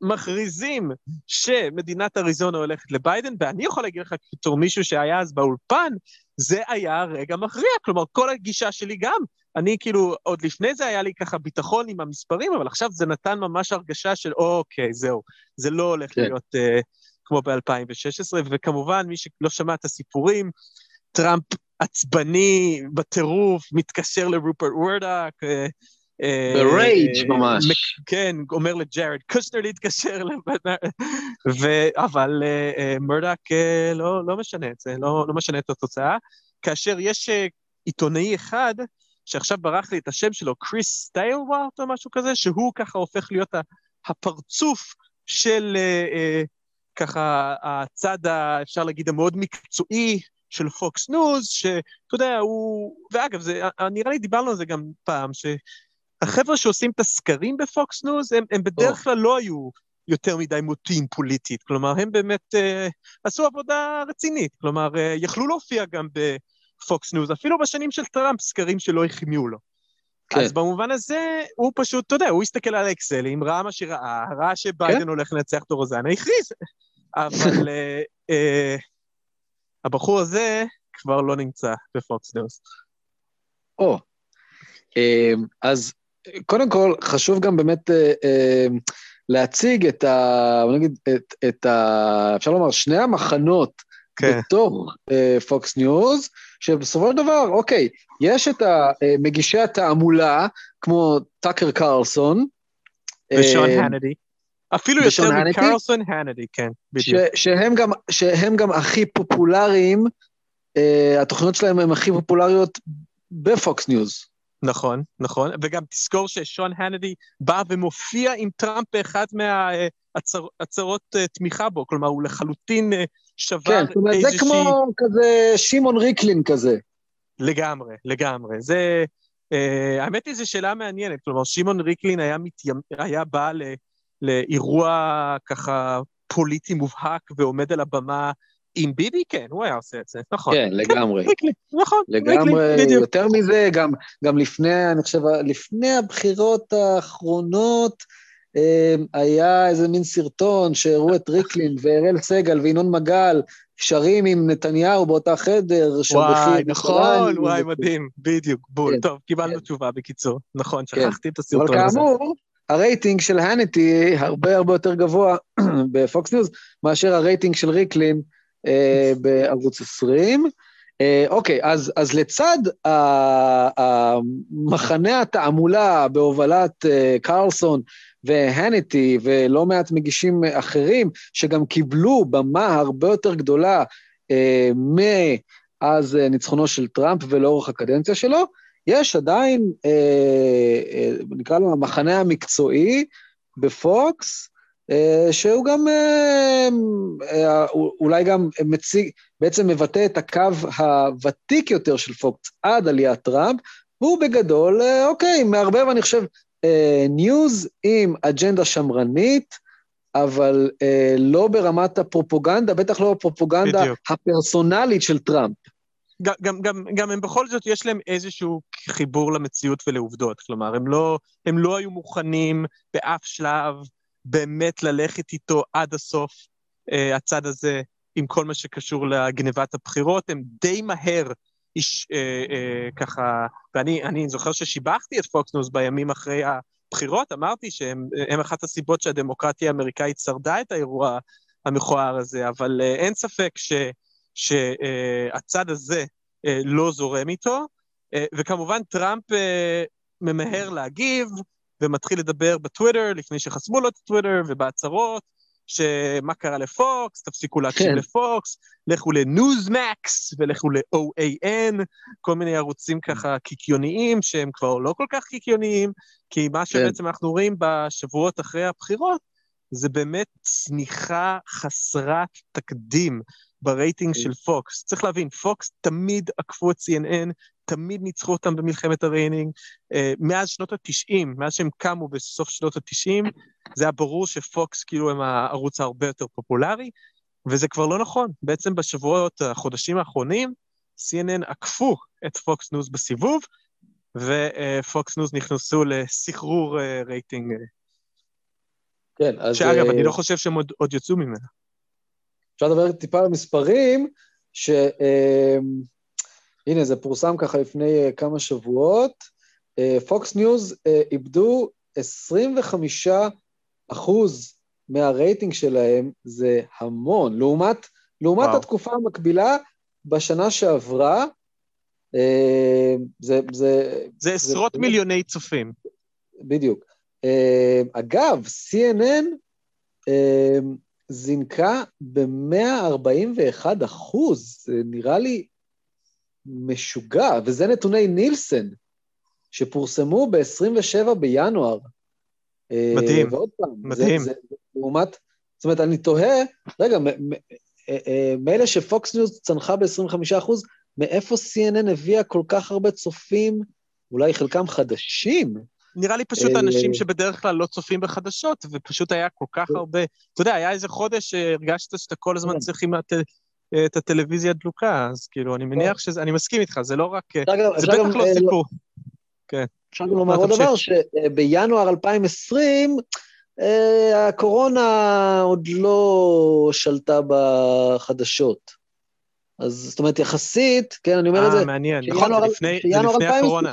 מכריזים שמדינת אריזונה הולכת לביידן, ואני יכול להגיד לך בתור מישהו שהיה אז באולפן, זה היה רגע מכריע, כלומר, כל הגישה שלי גם, אני כאילו, עוד לפני זה היה לי ככה ביטחון עם המספרים, אבל עכשיו זה נתן ממש הרגשה של, אוקיי, זהו, זה לא הולך כן. להיות אה, כמו ב-2016, וכמובן, מי שלא שמע את הסיפורים, טראמפ עצבני, בטירוף, מתקשר לרופרט מרדוק. אה, אה, ב rage ממש. מק- כן, אומר לג'ארד קושנר להתקשר, לבנ- ו- אבל אה, אה, אה, לא, לא משנה את זה, לא, לא משנה את התוצאה, כאשר יש אה, עיתונאי אחד, שעכשיו ברח לי את השם שלו, כריס סטיירוולט או משהו כזה, שהוא ככה הופך להיות הפרצוף של אה, אה, ככה הצד, ה, אפשר להגיד, המאוד מקצועי של פוקס ניוז, שאתה יודע, הוא... ואגב, זה, נראה לי דיברנו על זה גם פעם, שהחבר'ה שעושים את הסקרים בפוקס ניוז, הם, הם בדרך כלל לא היו יותר מדי מוטים פוליטית, כלומר, הם באמת אה, עשו עבודה רצינית, כלומר, אה, יכלו להופיע גם בפוקס ניוז, אפילו בשנים של טראמפ, סקרים שלא החמיאו לו. כן. אז במובן הזה, הוא פשוט, אתה יודע, הוא הסתכל על האקסלים, ראה מה שראה, ראה שביידן כן. הולך לנצח את אריזונה, הכריז. [LAUGHS] אבל אה, אה, הבחור הזה כבר לא נמצא בפוקס ניוז. או, אה, אז קודם כל, חשוב גם באמת להציג את ה... בוא נגיד, את, את ה... אפשר לומר, שני המחנות כן. בתוך פוקס ניוז, שבסופו של דבר, אוקיי, יש את מגישי התעמולה, כמו טאקר קרלסון. ושון אה, הנטי. אפילו יותר מקרלסון הנטי, כן, בדיוק. שהם גם, שהם גם הכי פופולריים, אה, התוכניות שלהם הן הכי פופולריות בפוקס ניוז. נכון, נכון, וגם תזכור ששון הנטי בא ומופיע עם טראמפ באחד מהצהרות אה, תמיכה בו, כלומר, הוא לחלוטין אה, שבר כן, זאת אומרת, זה כמו כזה שמעון ריקלין כזה. לגמרי, לגמרי. זה... Uh, האמת היא, זו שאלה מעניינת. כלומר, שמעון ריקלין היה, מתיימ... היה בא ל... לאירוע ככה פוליטי מובהק ועומד על הבמה עם ביבי, כן, הוא היה עושה את זה, נכון. כן, לגמרי. [LAUGHS] ריקלין, נכון, לגמרי, ריקלין, בדיוק. יותר מזה, גם, גם לפני, אני חושב, לפני הבחירות האחרונות, היה איזה מין סרטון שהראו את ריקלין ואראל סגל וינון מגל שרים עם נתניהו באותה חדר. וואי, נכון, וואי, מדהים, בדיוק, בול. כן, טוב, קיבלנו כן. תשובה בקיצור. נכון, כן. שכחתי את הסרטון הזה. אבל כאמור, הרייטינג של הנטי הרבה הרבה יותר גבוה [CLEARS THROAT] בפוקס ניוז מאשר הרייטינג של ריקלין אה, בערוץ 20. אה, אוקיי, אז, אז לצד מחנה התעמולה בהובלת אה, קרלסון והניטי ולא מעט מגישים אחרים, שגם קיבלו במה הרבה יותר גדולה אה, מאז אה, ניצחונו של טראמפ ולאורך הקדנציה שלו, יש עדיין, אה, אה, נקרא לו המחנה המקצועי בפוקס, אה, שהוא גם אה, אה, אולי גם מציג, בעצם מבטא את הקו הוותיק יותר של פוקס עד עליית טראמפ, והוא בגדול, אה, אוקיי, מערבב, אני חושב, news uh, עם אג'נדה שמרנית, אבל uh, לא ברמת הפרופוגנדה, בטח לא הפרופוגנדה בדיוק. הפרסונלית של טראמפ. גם, גם, גם, גם הם בכל זאת, יש להם איזשהו חיבור למציאות ולעובדות. כלומר, הם לא, הם לא היו מוכנים באף שלב באמת ללכת איתו עד הסוף, uh, הצד הזה, עם כל מה שקשור לגנבת הבחירות. הם די מהר איש, אה, אה, ככה, ואני זוכר ששיבחתי את פוקס ניוז בימים אחרי הבחירות, אמרתי שהם אחת הסיבות שהדמוקרטיה האמריקאית שרדה את האירוע המכוער הזה, אבל אה, אין ספק שהצד אה, הזה אה, לא זורם איתו, אה, וכמובן טראמפ אה, ממהר להגיב, ומתחיל לדבר בטוויטר, לפני שחסמו לו את הטוויטר, ובהצהרות, שמה קרה לפוקס, תפסיקו להקשיב כן. לפוקס, לכו לניוזמקס ולכו ל-OAN, כל מיני ערוצים ככה קיקיוניים שהם כבר לא כל כך קיקיוניים, כי מה כן. שבעצם אנחנו רואים בשבועות אחרי הבחירות, זה באמת צניחה חסרת תקדים ברייטינג כן. של פוקס. צריך להבין, פוקס תמיד עקפו את CNN, תמיד ניצחו אותם במלחמת הרייטינג. Uh, מאז שנות ה-90, מאז שהם קמו בסוף שנות ה-90, זה היה ברור שפוקס כאילו הם הערוץ ההרבה יותר פופולרי, וזה כבר לא נכון. בעצם בשבועות, החודשים האחרונים, CNN עקפו את פוקס ניוז בסיבוב, ופוקס ניוז נכנסו לסחרור uh, רייטינג. כן, אז... שאגב. אני לא חושב שהם עוד, עוד יצאו ממנה. אפשר לדבר טיפה על מספרים, ש... הנה, זה פורסם ככה לפני uh, כמה שבועות. פוקס uh, ניוז uh, איבדו 25 אחוז מהרייטינג שלהם, זה המון. לעומת, לעומת התקופה המקבילה בשנה שעברה, uh, זה... זה, זה עשרות זה, מיליוני צופים. בדיוק. Uh, אגב, CNN uh, זינקה ב-141 אחוז, זה נראה לי משוגע, וזה נתוני נילסן, שפורסמו ב-27 בינואר. מדהים, ועוד פעם, מדהים. זה, זה, לעומת, זאת אומרת, אני תוהה, רגע, אה, אה, מילא שפוקס ניוז צנחה ב-25 אחוז, מאיפה CNN הביאה כל כך הרבה צופים, אולי חלקם חדשים? נראה לי פשוט אה, אנשים שבדרך כלל לא צופים בחדשות, ופשוט היה כל כך הרבה... אתה יודע, היה איזה חודש שהרגשת שאתה כל הזמן כן. צריך עם את הטלוויזיה הדלוקה, אז כאילו, אני מניח שזה... אני מסכים איתך, זה לא רק... גם- זה בטח לא אה, סיפור. אפשר גם לומר לא, עוד. דבר, שבינואר 2020, אה, הקורונה עוד לא שלטה בחדשות. אז זאת אומרת, יחסית, כן, אני אומר את זה, אה, מעניין. נכון, זה לפני זה לפני 2020. הקורונה.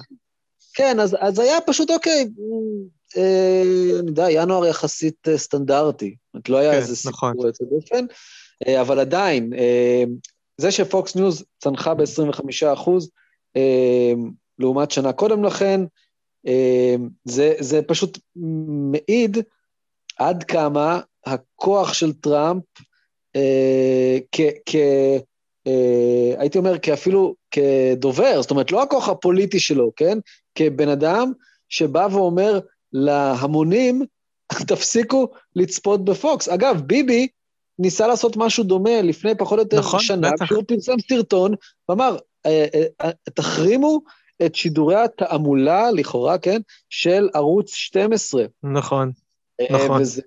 כן, אז, אז היה פשוט, אוקיי, אה, אני יודע, ינואר יחסית אה, סטנדרטי. זאת אומרת, לא היה כן, איזה סיפור נכון. יוצא דופן, אה, אבל עדיין, אה, זה שפוקס ניוז צנחה ב-25 אחוז, אה, לעומת שנה קודם לכן, אה, זה, זה פשוט מעיד עד כמה הכוח של טראמפ, אה, כ... כ אה, הייתי אומר, כאפילו כדובר, זאת אומרת, לא הכוח הפוליטי שלו, כן? כבן אדם שבא ואומר להמונים, תפסיקו לצפות בפוקס. אגב, ביבי ניסה לעשות משהו דומה לפני פחות או יותר נכון, שנה, בטח. כשהוא פרסם סרטון ואמר, אה, אה, אה, תחרימו את שידורי התעמולה, לכאורה, כן, של ערוץ 12. נכון, נכון. וזה,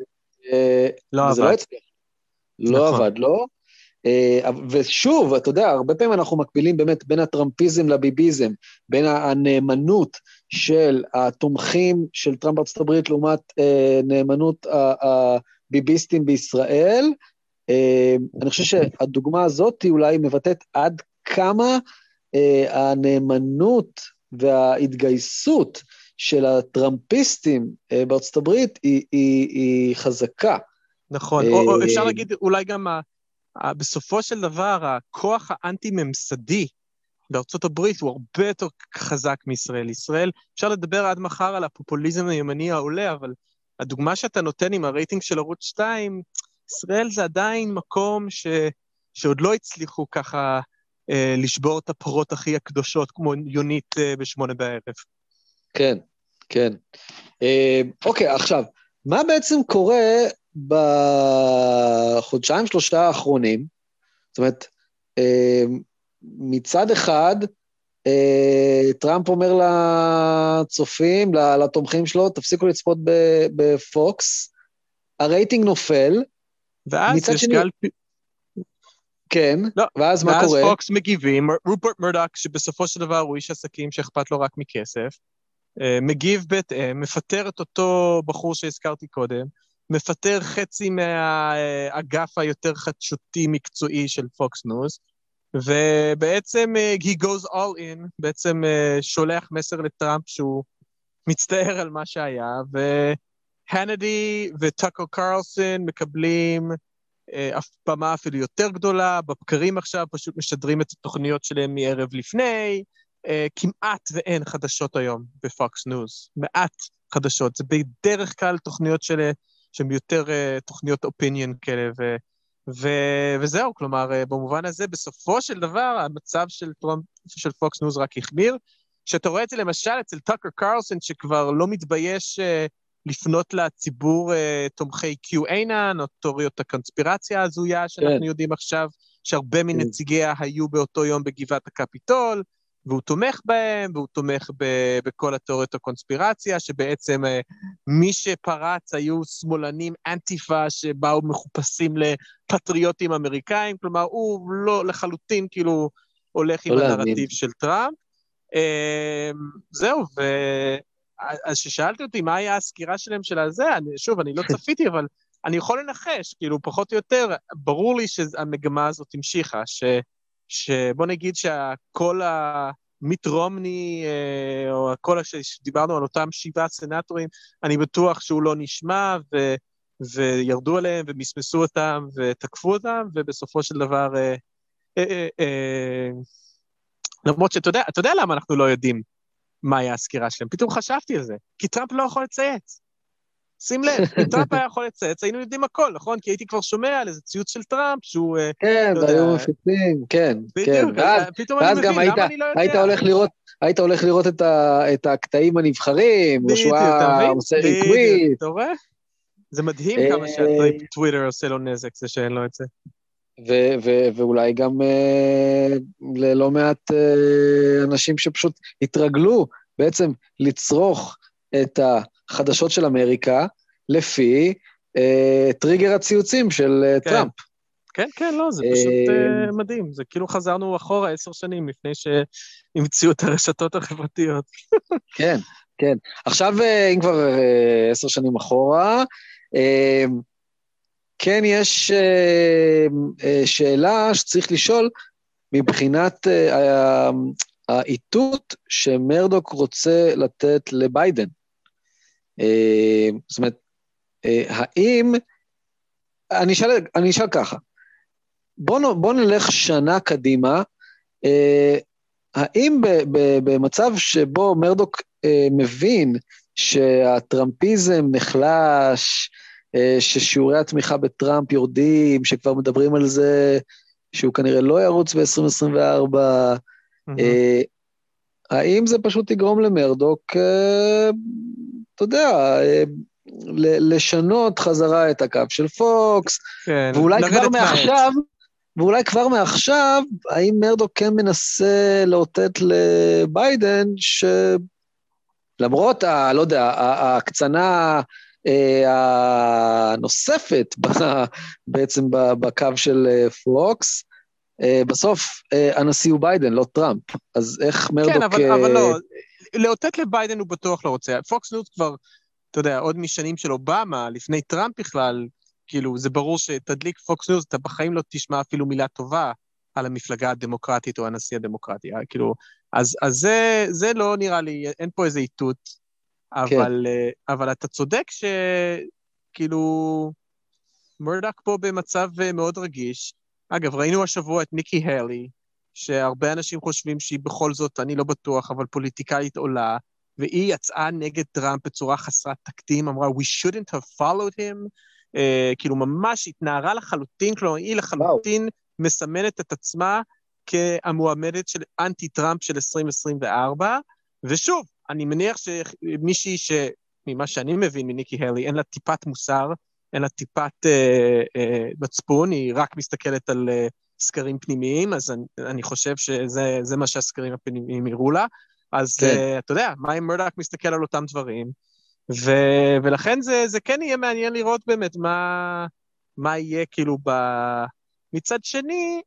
לא וזה לא עבד. הצליח. לא נכון. עבד, לא? ושוב, אתה יודע, הרבה פעמים אנחנו מקבילים באמת בין הטראמפיזם לביביזם, בין הנאמנות של התומכים של טראמפ בארצות הברית לעומת נאמנות הביביסטים בישראל. אה, אני חושב שהדוגמה הזאת אולי מבטאת עד כמה אה, הנאמנות וההתגייסות של הטראמפיסטים אה, בארצות הברית היא, היא, היא חזקה. נכון. או, או אפשר להגיד אולי גם, ה, ה, בסופו של דבר, הכוח האנטי-ממסדי בארצות הברית הוא הרבה יותר חזק מישראל. ישראל, אפשר לדבר עד מחר על הפופוליזם הימני העולה, אבל הדוגמה שאתה נותן עם הרייטינג של ערוץ 2, ישראל זה עדיין מקום ש, שעוד לא הצליחו ככה אה, לשבור את הפרות הכי הקדושות, כמו יונית אה, בשמונה בערב. כן, כן. אה, אוקיי, עכשיו, מה בעצם קורה בחודשיים, שלושה האחרונים? זאת אומרת, אה, מצד אחד, אה, טראמפ אומר לצופים, לתומכים שלו, תפסיקו לצפות בפוקס, הרייטינג נופל, ואז יש שני- גל כן, לא, ואז מה ואז קורה? פוקס מגיבים, רופרט מרדוק, שבסופו של דבר הוא איש עסקים שאכפת לו רק מכסף, אה, מגיב בהתאם, מפטר את אותו בחור שהזכרתי קודם, מפטר חצי מהאגף היותר חדשותי מקצועי של פוקס ניוז, ובעצם אה, he goes all in, בעצם אה, שולח מסר לטראמפ שהוא מצטער על מה שהיה, והאניטי וטאקר קרלסון מקבלים אה, במה אפילו יותר גדולה, בבקרים עכשיו פשוט משדרים את התוכניות שלהם מערב לפני, אה, כמעט ואין חדשות היום בפוקס ניוז, מעט חדשות, זה בדרך כלל תוכניות של, שהן יותר אה, תוכניות opinion כאלה, ו, ו, וזהו, כלומר, אה, במובן הזה, בסופו של דבר, המצב של, טראמפ, של פוקס ניוז רק החמיר. שאתה רואה את זה למשל אצל טאקר קרלסון, שכבר לא מתבייש אה, לפנות לציבור אה, תומכי QAnon, או תיאוריות הקונספירציה ההזויה שאנחנו כן. יודעים עכשיו, שהרבה כן. מנציגיה היו באותו יום בגבעת הקפיטול, והוא תומך בהם, והוא תומך ב- בכל התיאוריות הקונספירציה, שבעצם אה, מי שפרץ היו שמאלנים אנטיפה שבאו מחופשים לפטריוטים אמריקאים, כלומר, הוא לא לחלוטין כאילו הולך עם לא. הנרטיב של טראמפ. אה, זהו, ו... אז כששאלתי אותי מה היה הסקירה שלהם של הזה, אני, שוב, אני לא [LAUGHS] צפיתי, אבל אני יכול לנחש, כאילו, פחות או יותר, ברור לי שהמגמה הזאת המשיכה, ש, שבוא נגיד שהכל המיט רומני, אה, או הכל שדיברנו על אותם שבעה סנטורים, אני בטוח שהוא לא נשמע, ו, וירדו עליהם, ומסמסו אותם, ותקפו אותם, ובסופו של דבר... אה, אה, למרות שאתה יודע, אתה יודע למה אנחנו לא יודעים מה היה הסקירה שלהם? פתאום חשבתי על זה, כי טראמפ לא יכול לצייץ. שים לב, אם טראמפ היה יכול לצייץ, היינו יודעים הכל, נכון? כי הייתי כבר שומע על איזה ציוץ של טראמפ שהוא... אה, כן, לא והיו. מפיצים, כן, כן. ואז, אז פתאום ואז גם היית, לא? היית הולך לראות, היית הולך לראות את, ה, את הקטעים הנבחרים, או שהוא היה? עושה ריקוויט, אתה רואה? זה מדהים אה, כמה שהטוויטר עושה לו נזק, זה שאין לו את זה. ו- ו- ואולי גם אה, ללא מעט אה, אנשים שפשוט התרגלו בעצם לצרוך את החדשות של אמריקה לפי אה, טריגר הציוצים של אה, כן. טראמפ. כן, כן, לא, זה פשוט אה, אה, מדהים. זה כאילו חזרנו אחורה עשר שנים לפני שהמציאו את הרשתות החברתיות. [LAUGHS] כן, כן. עכשיו, אה, אם כבר עשר שנים אחורה, אה, כן יש אה, אה, שאלה שצריך לשאול מבחינת אה, האיתות שמרדוק רוצה לתת לביידן. זאת אומרת, האם... אני אשאל, אני אשאל ככה, בוא, נ- בוא נלך שנה קדימה, האם ב, ב, במצב שבו מרדוק מבין שהטראמפיזם נחלש, ששיעורי התמיכה בטראמפ יורדים, שכבר מדברים על זה שהוא כנראה לא ירוץ ב-2024, אה, האם זה פשוט יגרום למרדוק, אה, אתה יודע, אה, לשנות חזרה את הקו של פוקס, כן, ואולי כבר. מעכשיו, ואולי כבר מעכשיו, האם מרדוק כן מנסה לאותת לביידן, שלמרות, ה, לא יודע, ההקצנה אה, הנוספת ב- [LAUGHS] בעצם בקו של אה, פוקס, אה, בסוף אה, הנשיא הוא ביידן, לא טראמפ. אז איך מרדוק... כן, אבל, אה, אבל לא, לאותת לביידן הוא בטוח לא רוצה. פוקס ניוז כבר, אתה יודע, עוד משנים של אובמה, לפני טראמפ בכלל, כאילו, זה ברור שתדליק פוקס ניוז, אתה בחיים לא תשמע אפילו מילה טובה על המפלגה הדמוקרטית או הנשיא הדמוקרטי. אה, כאילו, אז, אז זה, זה לא נראה לי, אין פה איזה איתות, אבל, אה, אבל אתה צודק שכאילו, מרדוק פה במצב אה, מאוד רגיש. אגב, ראינו השבוע את ניקי הלי, שהרבה אנשים חושבים שהיא בכל זאת, אני לא בטוח, אבל פוליטיקאית עולה, והיא יצאה נגד טראמפ בצורה חסרת תקדים, אמרה, We shouldn't have followed him, uh, כאילו ממש התנערה לחלוטין, כלומר, היא לחלוטין וואו. מסמנת את עצמה כהמועמדת של אנטי-טראמפ של 2024, ושוב, אני מניח שמישהי ש... ממה שאני מבין מניקי הלי, אין לה טיפת מוסר, אין לה טיפת אה, אה, מצפון, היא רק מסתכלת על אה, סקרים פנימיים, אז אני, אני חושב שזה מה שהסקרים הפנימיים יראו לה. אז כן. uh, אתה יודע, מה אם מרדוק מסתכל על אותם דברים, ו, ולכן זה, זה כן יהיה מעניין לראות באמת מה, מה יהיה כאילו ב... מצד שני,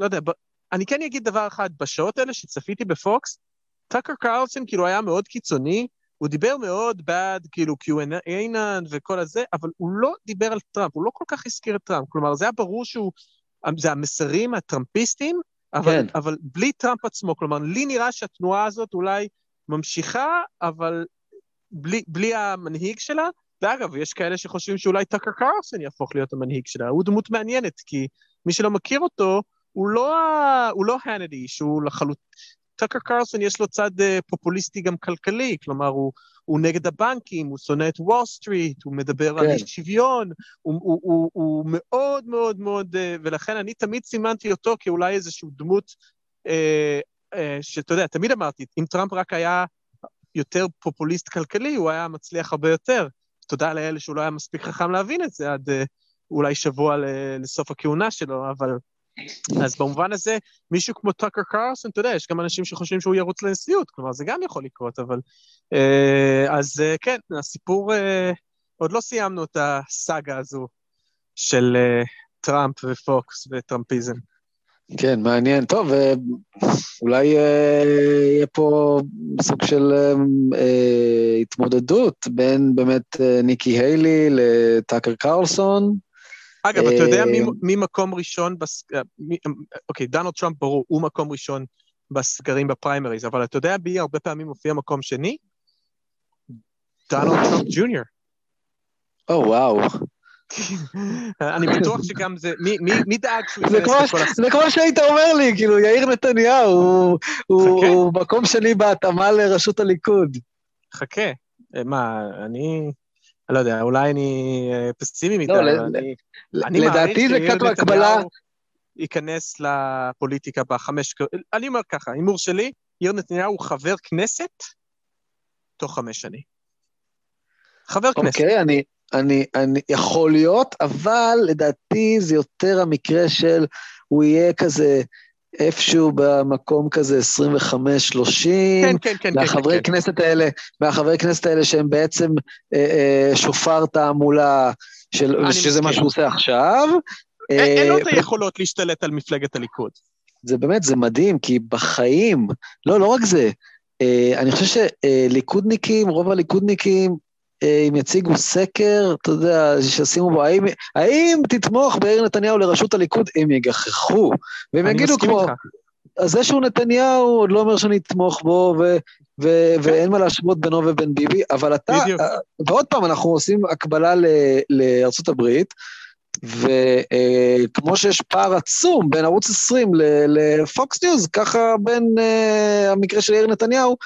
לא יודע, ב... אני כן אגיד דבר אחד, בשעות האלה שצפיתי בפוקס, טאקר קרלסון כאילו היה מאוד קיצוני, הוא דיבר מאוד בעד כאילו QAnon וכל הזה, אבל הוא לא דיבר על טראמפ, הוא לא כל כך הזכיר את טראמפ, כלומר זה היה ברור שהוא, זה המסרים הטראמפיסטים, אבל, כן. אבל בלי טראמפ עצמו, כלומר, לי נראה שהתנועה הזאת אולי ממשיכה, אבל בלי, בלי המנהיג שלה, ואגב, יש כאלה שחושבים שאולי טאקר קרלסון יהפוך להיות המנהיג שלה, הוא דמות מעניינת, כי מי שלא מכיר אותו, הוא לא, הוא לא האניטי, שהוא לחלוט... טאקר קרלסון יש לו צד uh, פופוליסטי גם כלכלי, כלומר, הוא, הוא נגד הבנקים, הוא שונא את וול סטריט, הוא מדבר כן. על אי שוויון, הוא, הוא, הוא, הוא מאוד מאוד מאוד, uh, ולכן אני תמיד סימנתי אותו כאולי איזושהי דמות, uh, uh, שאתה יודע, תמיד אמרתי, אם טראמפ רק היה יותר פופוליסט כלכלי, הוא היה מצליח הרבה יותר. תודה לאלה שהוא לא היה מספיק חכם להבין את זה עד uh, אולי שבוע לסוף הכהונה שלו, אבל... אז במובן הזה, מישהו כמו טאקר קרלסון, אתה יודע, יש גם אנשים שחושבים שהוא ירוץ לנשיאות, כלומר, זה גם יכול לקרות, אבל... אז כן, הסיפור, עוד לא סיימנו את הסאגה הזו של טראמפ ופוקס וטראמפיזם. כן, מעניין. טוב, אולי יהיה פה סוג של התמודדות בין באמת ניקי היילי לטאקר קרלסון. אגב, אתה יודע מי, מי מקום ראשון, בס... מי... אוקיי, דונלד טראמפ ברור, הוא מקום ראשון בסקרים בפריימריז, אבל אתה יודע מי הרבה פעמים מופיע מקום שני? דונלד טראמפ ג'וניור. או, וואו. אני בטוח שגם זה, מי, מי, מי דאג שהוא ייכנס לכל הס... זה כמו שהיית אומר לי, כאילו, יאיר נתניהו, הוא, הוא, הוא מקום שני בהתאמה לראשות הליכוד. חכה, מה, אני... אני לא יודע, אולי אני פסימי מדי, אבל אני... אני לדעתי זה קצת הקבלה... ייכנס לפוליטיקה בחמש... אני אומר ככה, הימור שלי, יאיר נתניהו הוא חבר כנסת תוך חמש שנים. חבר כנסת. אוקיי, אני... אני, אני, יכול להיות, אבל לדעתי זה יותר המקרה של הוא יהיה כזה איפשהו במקום כזה 25-30, כן, כן, כן. והחברי כן, כן. כנסת האלה, והחברי כנסת האלה שהם בעצם אה, אה, שופר תעמולה, של, שזה מה. שהוא עושה עכשיו. אין אין לו אה, את היכולות להשתלט על מפלגת הליכוד. זה באמת, זה מדהים, כי בחיים, לא, לא רק זה, אה, אני חושב שליכודניקים, רוב הליכודניקים, אה, אם יציגו סקר, אתה יודע, שישימו בו, האם, האם תתמוך ביאיר נתניהו לראשות הליכוד, הם יגחכו, והם יגידו כמו, איתך. אז זה שהוא נתניהו עוד לא אומר שאני אתמוך בו, ו, ו, ואין מה להשוות בינו ובין ביבי, אבל אתה, בדיוק. אה, ועוד פעם, אנחנו עושים הקבלה ל- לארצות הברית, וכמו שיש פער עצום בין ערוץ 20 לפוקס ניוז, ככה בין אה, המקרה של יאיר נתניהו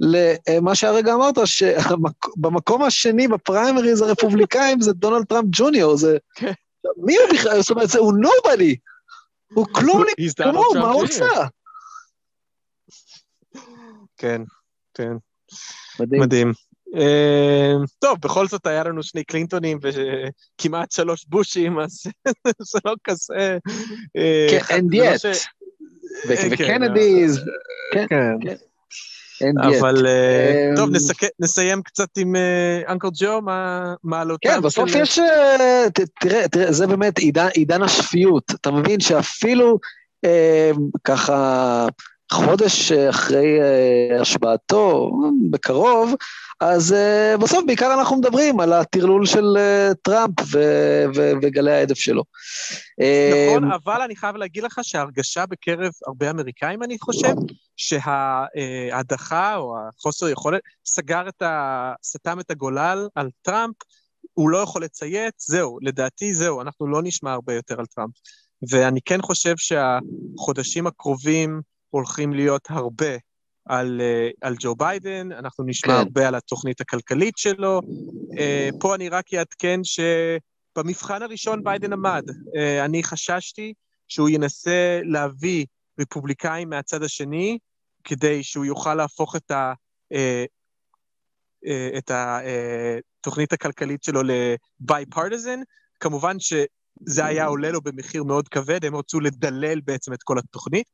למה שהרגע אמרת, שבמקום השני בפריימריז הרפובליקאים זה דונלד טראמפ ג'וניור, זה... כן. מי הוא בכלל? זאת אומרת, זה- הוא נובדי. הוא כלומניק [LAUGHS] כמוהו, Trump מה הוא. עושה? כן, כן. מדהים. מדהים. אה, טוב, בכל זאת היה לנו שני קלינטונים וכמעט שלוש בושים, אז [LAUGHS] זה לא כזה... אה, כן, and לא yet. אה, כן, וקנדיז, כן, כן. yet. אבל אה, אמ, טוב, נסיים קצת עם אה, אנקל ג'ו, מה- מעלותיו כן, בסוף יש... אה, תראה, תראה, זה באמת עידן, השפיות. אתה מבין שאפילו אה, ככה חודש אחרי אה, השבעתו, בקרוב, אז אה, בסוף בעיקר אנחנו מדברים על הטרלול של אה, טראמפ ו- ו- וגלי ההדף שלו. נכון, אבל אני חייב להגיד לך שההרגשה בקרב הרבה אמריקאים, אני חושב, שההדחה או החוסר יכולת סגר את ה... סתם את הגולל על טראמפ, הוא לא יכול לציית, זהו, לדעתי זהו, אנחנו לא נשמע הרבה יותר על טראמפ. ואני כן חושב שהחודשים הקרובים הולכים להיות הרבה על, אה, על ג'ו ביידן, אנחנו נשמע כן. הרבה על התוכנית הכלכלית שלו. אה, פה אני רק אעדכן שבמבחן הראשון ביידן עמד. אה, אני חששתי שהוא ינסה להביא רפובליקאים מהצד השני, כדי שהוא יוכל להפוך את ה... את התוכנית הכלכלית שלו ל-bipartisan. כמובן שזה היה עולה לו במחיר מאוד כבד, הם רצו לדלל בעצם את כל התוכנית,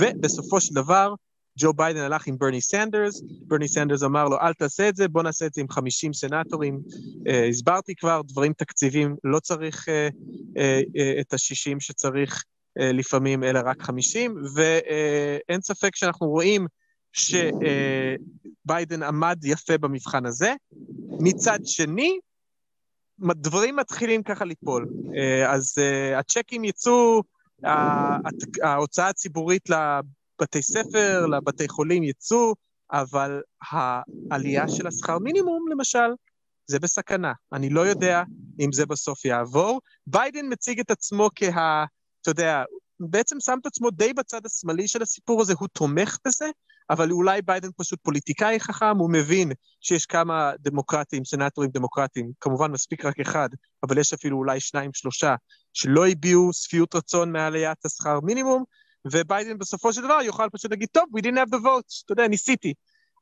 ובסופו של דבר, ג'ו ביידן הלך עם ברני סנדרס, ברני סנדרס אמר לו, אל תעשה את זה, בוא נעשה את זה עם 50 סנטורים. אה, הסברתי כבר, דברים תקציביים, לא צריך אה, אה, אה, את ה-60 שצריך אה, לפעמים, אלא רק 50, ואין ספק שאנחנו רואים שביידן עמד יפה במבחן הזה. מצד שני, דברים מתחילים ככה ליפול. אה, אז אה, הצ'קים יצאו, ההוצאה הציבורית לבתי ספר, לבתי חולים יצאו, אבל העלייה של השכר מינימום, למשל, זה בסכנה. אני לא יודע אם זה בסוף יעבור. ביידן מציג את עצמו כה... אתה יודע, בעצם שם את עצמו די בצד השמאלי של הסיפור הזה, הוא תומך בזה, אבל אולי ביידן פשוט פוליטיקאי חכם, הוא מבין שיש כמה דמוקרטים, סנטורים דמוקרטים, כמובן מספיק רק אחד, אבל יש אפילו אולי שניים, שלושה, שלא הביעו שביעות רצון מעליית השכר מינימום, וביידן בסופו של דבר יוכל פשוט להגיד, טוב, we didn't have the votes, אתה יודע, ניסיתי.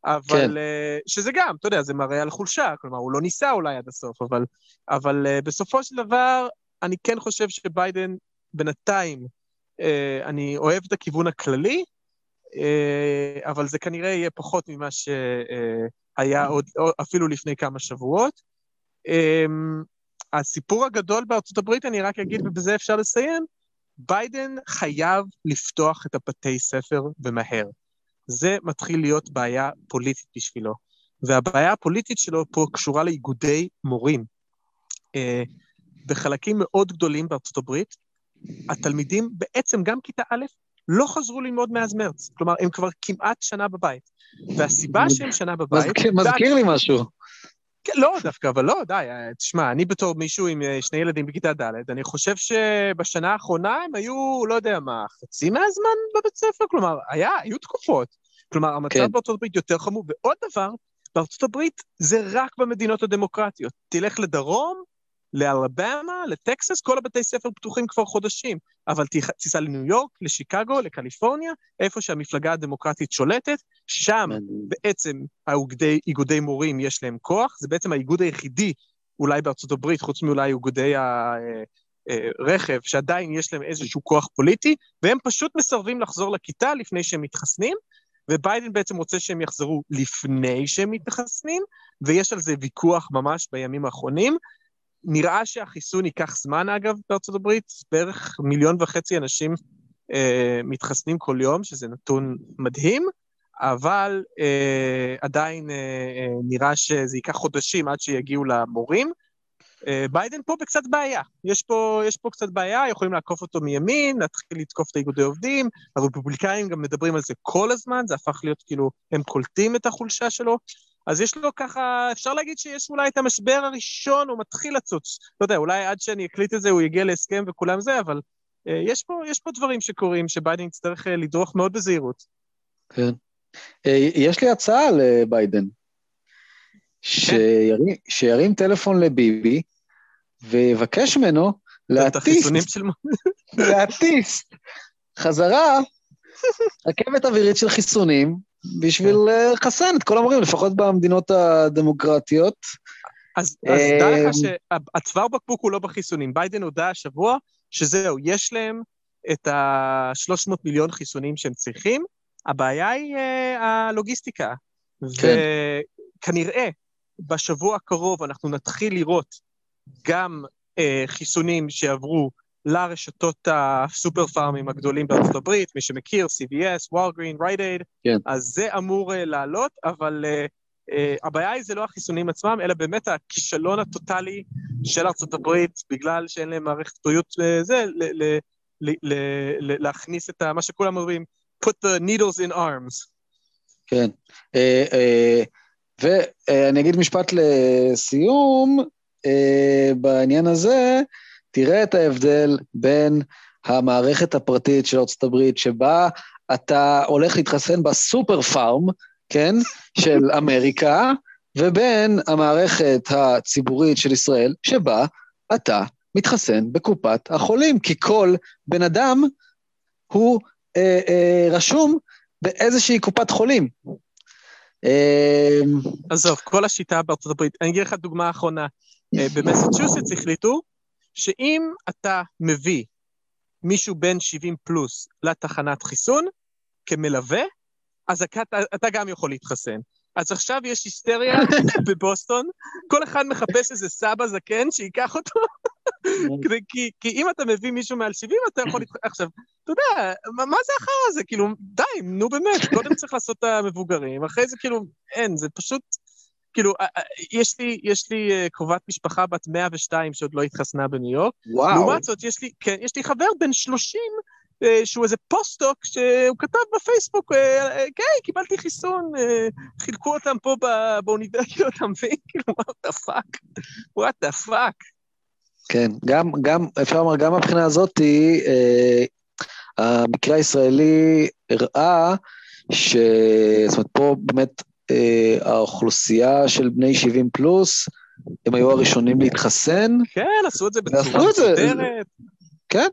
אבל, כן. אה, שזה גם, אתה יודע, זה מראה על חולשה, כלומר, הוא לא ניסה אולי עד הסוף, אבל, אבל אה, בסופו של דבר, אני כן חושב שביידן בינתיים, אה, אני אוהב את הכיוון הכללי, אבל זה כנראה יהיה פחות ממה שהיה עוד, אפילו לפני כמה שבועות. אה, הסיפור הגדול בארצות הברית, אני רק אגיד, ובזה אפשר לסיים, ביידן חייב לפתוח את הבתי ספר ומהר. זה מתחיל להיות בעיה פוליטית בשבילו. והבעיה הפוליטית שלו פה קשורה לאיגודי מורים. אה, בחלקים מאוד גדולים בארצות הברית, התלמידים, בעצם גם כיתה א', לא חזרו ללמוד מאז מרץ. כלומר, הם כבר כמעט שנה בבית. והסיבה שהם שנה בבית... מזכיר, מזכיר לי משהו. כן, לא דווקא, אבל לא, די, אה, תשמע, אני בתור מישהו עם אה, שני ילדים בכיתה ד', אני חושב שבשנה האחרונה הם היו, לא יודע מה, חצי מהזמן בבית ספר, כלומר, היה, היו תקופות. כלומר, המצב כן. בארצות הברית יותר חמור. ועוד דבר, בארצות הברית זה רק במדינות הדמוקרטיות. תלך לדרום, לאלבמה, לטקסס, כל הבתי ספר פתוחים כבר חודשים. אבל תיסע לניו יורק, לשיקגו, לקליפורניה, איפה שהמפלגה הדמוקרטית שולטת, שם בעצם האיגודי, איגודי מורים יש להם כוח, זה בעצם האיגוד היחידי אולי בארצות הברית, חוץ מאולי איגודי הרכב, שעדיין יש להם איזשהו כוח פוליטי, והם פשוט מסרבים לחזור לכיתה לפני שהם מתחסנים, וביידן בעצם רוצה שהם יחזרו לפני שהם מתחסנים, ויש על זה ויכוח ממש בימים האחרונים. נראה שהחיסון ייקח זמן, אגב, בארצות הברית, בערך מיליון וחצי אנשים אה, מתחסנים כל יום, שזה נתון מדהים, אבל אה, עדיין אה, אה, נראה שזה ייקח חודשים עד שיגיעו למורים. אה, ביידן פה בקצת בעיה. יש פה, יש פה קצת בעיה, יכולים לעקוף אותו מימין, להתחיל לתקוף את האיגודי עובדים, הרפובליקאים גם מדברים על זה כל הזמן, זה הפך להיות כאילו, הם קולטים את החולשה שלו. אז יש לו ככה, אפשר להגיד שיש אולי את המשבר הראשון, הוא מתחיל לצוץ. לא יודע, אולי עד שאני אקליט את זה הוא יגיע להסכם וכולם זה, אבל אה, יש פה, יש פה דברים שקורים שביידן יצטרך אה, לדרוך מאוד בזהירות. כן. אה, יש לי הצעה לביידן. שירים, שירים טלפון לביבי ויבקש ממנו להטיס, להטיס חזרה רכבת אווירית של חיסונים בשביל כן. לחסן את כל המורים, לפחות במדינות הדמוקרטיות. אז, אז דע לך שהצוואר בקבוק הוא לא בחיסונים. ביידן הודע השבוע שזהו, יש להם את ה-300 מיליון חיסונים שהם צריכים, הבעיה היא uh, הלוגיסטיקה. כן. וכנראה בשבוע הקרוב אנחנו נתחיל לראות גם חיסונים שיעברו לרשתות הסופר פארמים הגדולים בארצות הברית, מי שמכיר, CVS, וולגרין, רייט כן. אז זה אמור uh, לעלות, אבל uh, uh, הבעיה היא זה לא החיסונים עצמם, אלא באמת הכישלון הטוטלי של ארצות הברית, בגלל שאין להם מערכת בריאות uh, זה, ל- ל- ל- להכניס את ה, מה שכולם אומרים, put the needles in arms. כן. Uh, uh, ואני אגיד משפט לסיום, בעניין הזה, תראה את ההבדל בין המערכת הפרטית של ארצות הברית, שבה אתה הולך להתחסן בסופר פארם, כן, של [LAUGHS] אמריקה, ובין המערכת הציבורית של ישראל, שבה אתה מתחסן בקופת החולים, כי כל בן אדם הוא אה, אה, רשום באיזושהי קופת חולים. אה, עזוב, כל השיטה בארצות הברית, אני אגיד לך דוגמה אחרונה. אה, במסצ'וסטס החליטו שאם אתה מביא מישהו בן 70 פלוס לתחנת חיסון כמלווה, אז אתה, אתה גם יכול להתחסן. אז עכשיו יש היסטריה [LAUGHS] בבוסטון, כל אחד מחפש איזה סבא זקן שייקח אותו, [LAUGHS] כי, כי אם אתה מביא מישהו מעל 70, אתה יכול... עכשיו, אתה יודע, מה, מה זה אחר הזה? כאילו, די, נו באמת, קודם צריך לעשות את המבוגרים, אחרי זה כאילו, אין, זה פשוט... כאילו, אה, אה, יש לי, יש לי אה, קרובת משפחה בת 102 שעוד לא התחסנה בניו יורק. וואו. לעומת זאת, יש לי, כן, יש לי חבר בן 30 שהוא איזה פוסט-דוק שהוא כתב בפייסבוק, כן, קיבלתי חיסון, חילקו אותם פה באוניברסיטה, אתה מבין? [LAUGHS] כאילו, what the fuck? what the fuck? כן, גם, גם, אפשר לומר, גם מהבחינה הזאת, אה, המקרה הישראלי הראה ש... זאת אומרת, פה באמת האוכלוסייה של בני 70 פלוס, הם היו הראשונים להתחסן. כן, עשו את זה בצורה מסודרת. כן,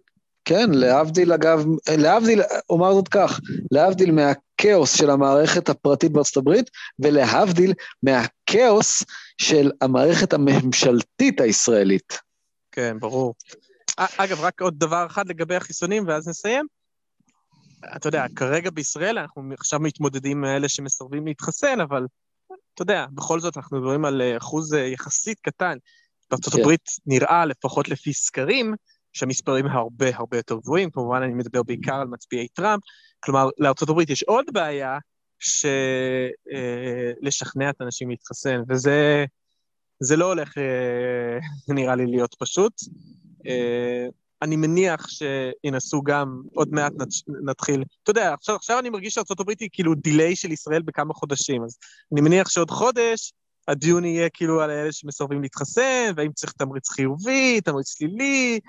כן, להבדיל אגב, להבדיל, אומר זאת כך, להבדיל מהכאוס של המערכת הפרטית בארצות הברית, ולהבדיל מהכאוס של המערכת הממשלתית הישראלית. כן, ברור. אגב, רק עוד דבר אחד לגבי החיסונים, ואז נסיים. אתה יודע, כרגע בישראל אנחנו עכשיו מתמודדים עם אלה שמסרבים להתחסן, אבל אתה יודע, בכל זאת אנחנו מדברים על אה, אחוז אה, יחסית קטן. בארצות כן. הברית נראה, לפחות לפי סקרים, שהמספרים הרבה הרבה יותר גבוהים, כמובן אני מדבר בעיקר על מצביעי טראמפ, כלומר, לארצות הברית יש עוד בעיה של אה, לשכנע את האנשים להתחסן, וזה זה לא הולך, [LAUGHS] נראה לי, להיות פשוט. אני מניח שינסו גם, עוד מעט נתחיל, אתה יודע, עכשיו, עכשיו אני מרגיש שארה"ב היא כאילו דיליי של ישראל בכמה חודשים, אז אני מניח שעוד חודש הדיון יהיה כאילו על אלה שמסרבים להתחסן, והאם צריך תמריץ חיובי, תמריץ שלילי,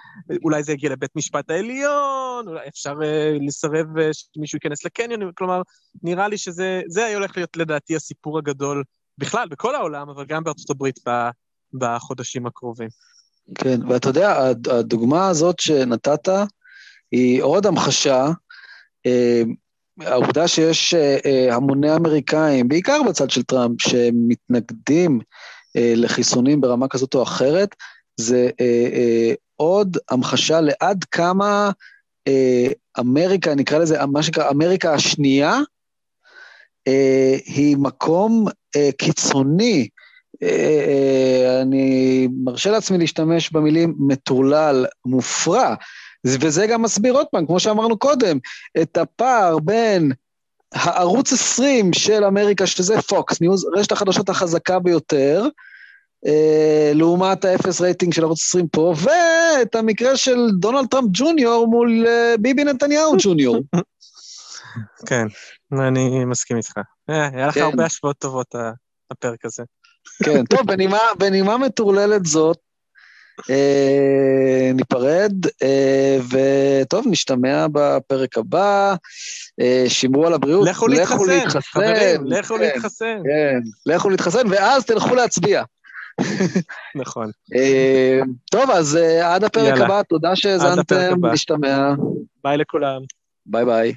אולי זה יגיע לבית משפט העליון, אולי אפשר uh, לסרב uh, שמישהו ייכנס לקניון, כלומר, נראה לי שזה זה הולך להיות לדעתי הסיפור הגדול בכלל, בכל העולם, אבל גם בארצות הברית בחודשים הקרובים. כן, ואתה יודע, הדוגמה הזאת שנתת היא עוד המחשה. אה, העובדה שיש אה, אה, המוני אמריקאים, בעיקר בצד של טראמפ, שמתנגדים לחיסונים ברמה כזאת או אחרת, זה עוד המחשה לעד כמה אמריקה, נקרא לזה, מה שנקרא אמריקה השנייה, היא מקום קיצוני. אה, אני מרשה לעצמי להשתמש במילים מטורלל, מופרע, וזה גם מסביר עוד פעם, כמו שאמרנו קודם, את הפער בין הערוץ 20 של אמריקה, שזה פוקס ניוז, רשת החדשות החזקה ביותר, אה, לעומת האפס רייטינג של ערוץ 20 פה, ואת המקרה של דונלד טראמפ ג'וניור מול אה, ביבי נתניהו ג'וניור. [LAUGHS] כן, אני מסכים איתך. היה לך כן. הרבה השוואות טובות, הפרק הזה. כן, טוב, בנימה, בנימה מטורללת זאת, אה, ניפרד, אה, וטוב, נשתמע בפרק הבא, אה, שמרו על הבריאות, לכו להתחסן, חברים, לכו כן, להתחסן. כן, לכו להתחסן, ואז תלכו להצביע. נכון. אה, טוב, אז אה, עד הפרק יאללה. הבא, תודה שהאזנתם. נשתמע, ביי לכולם. ביי ביי.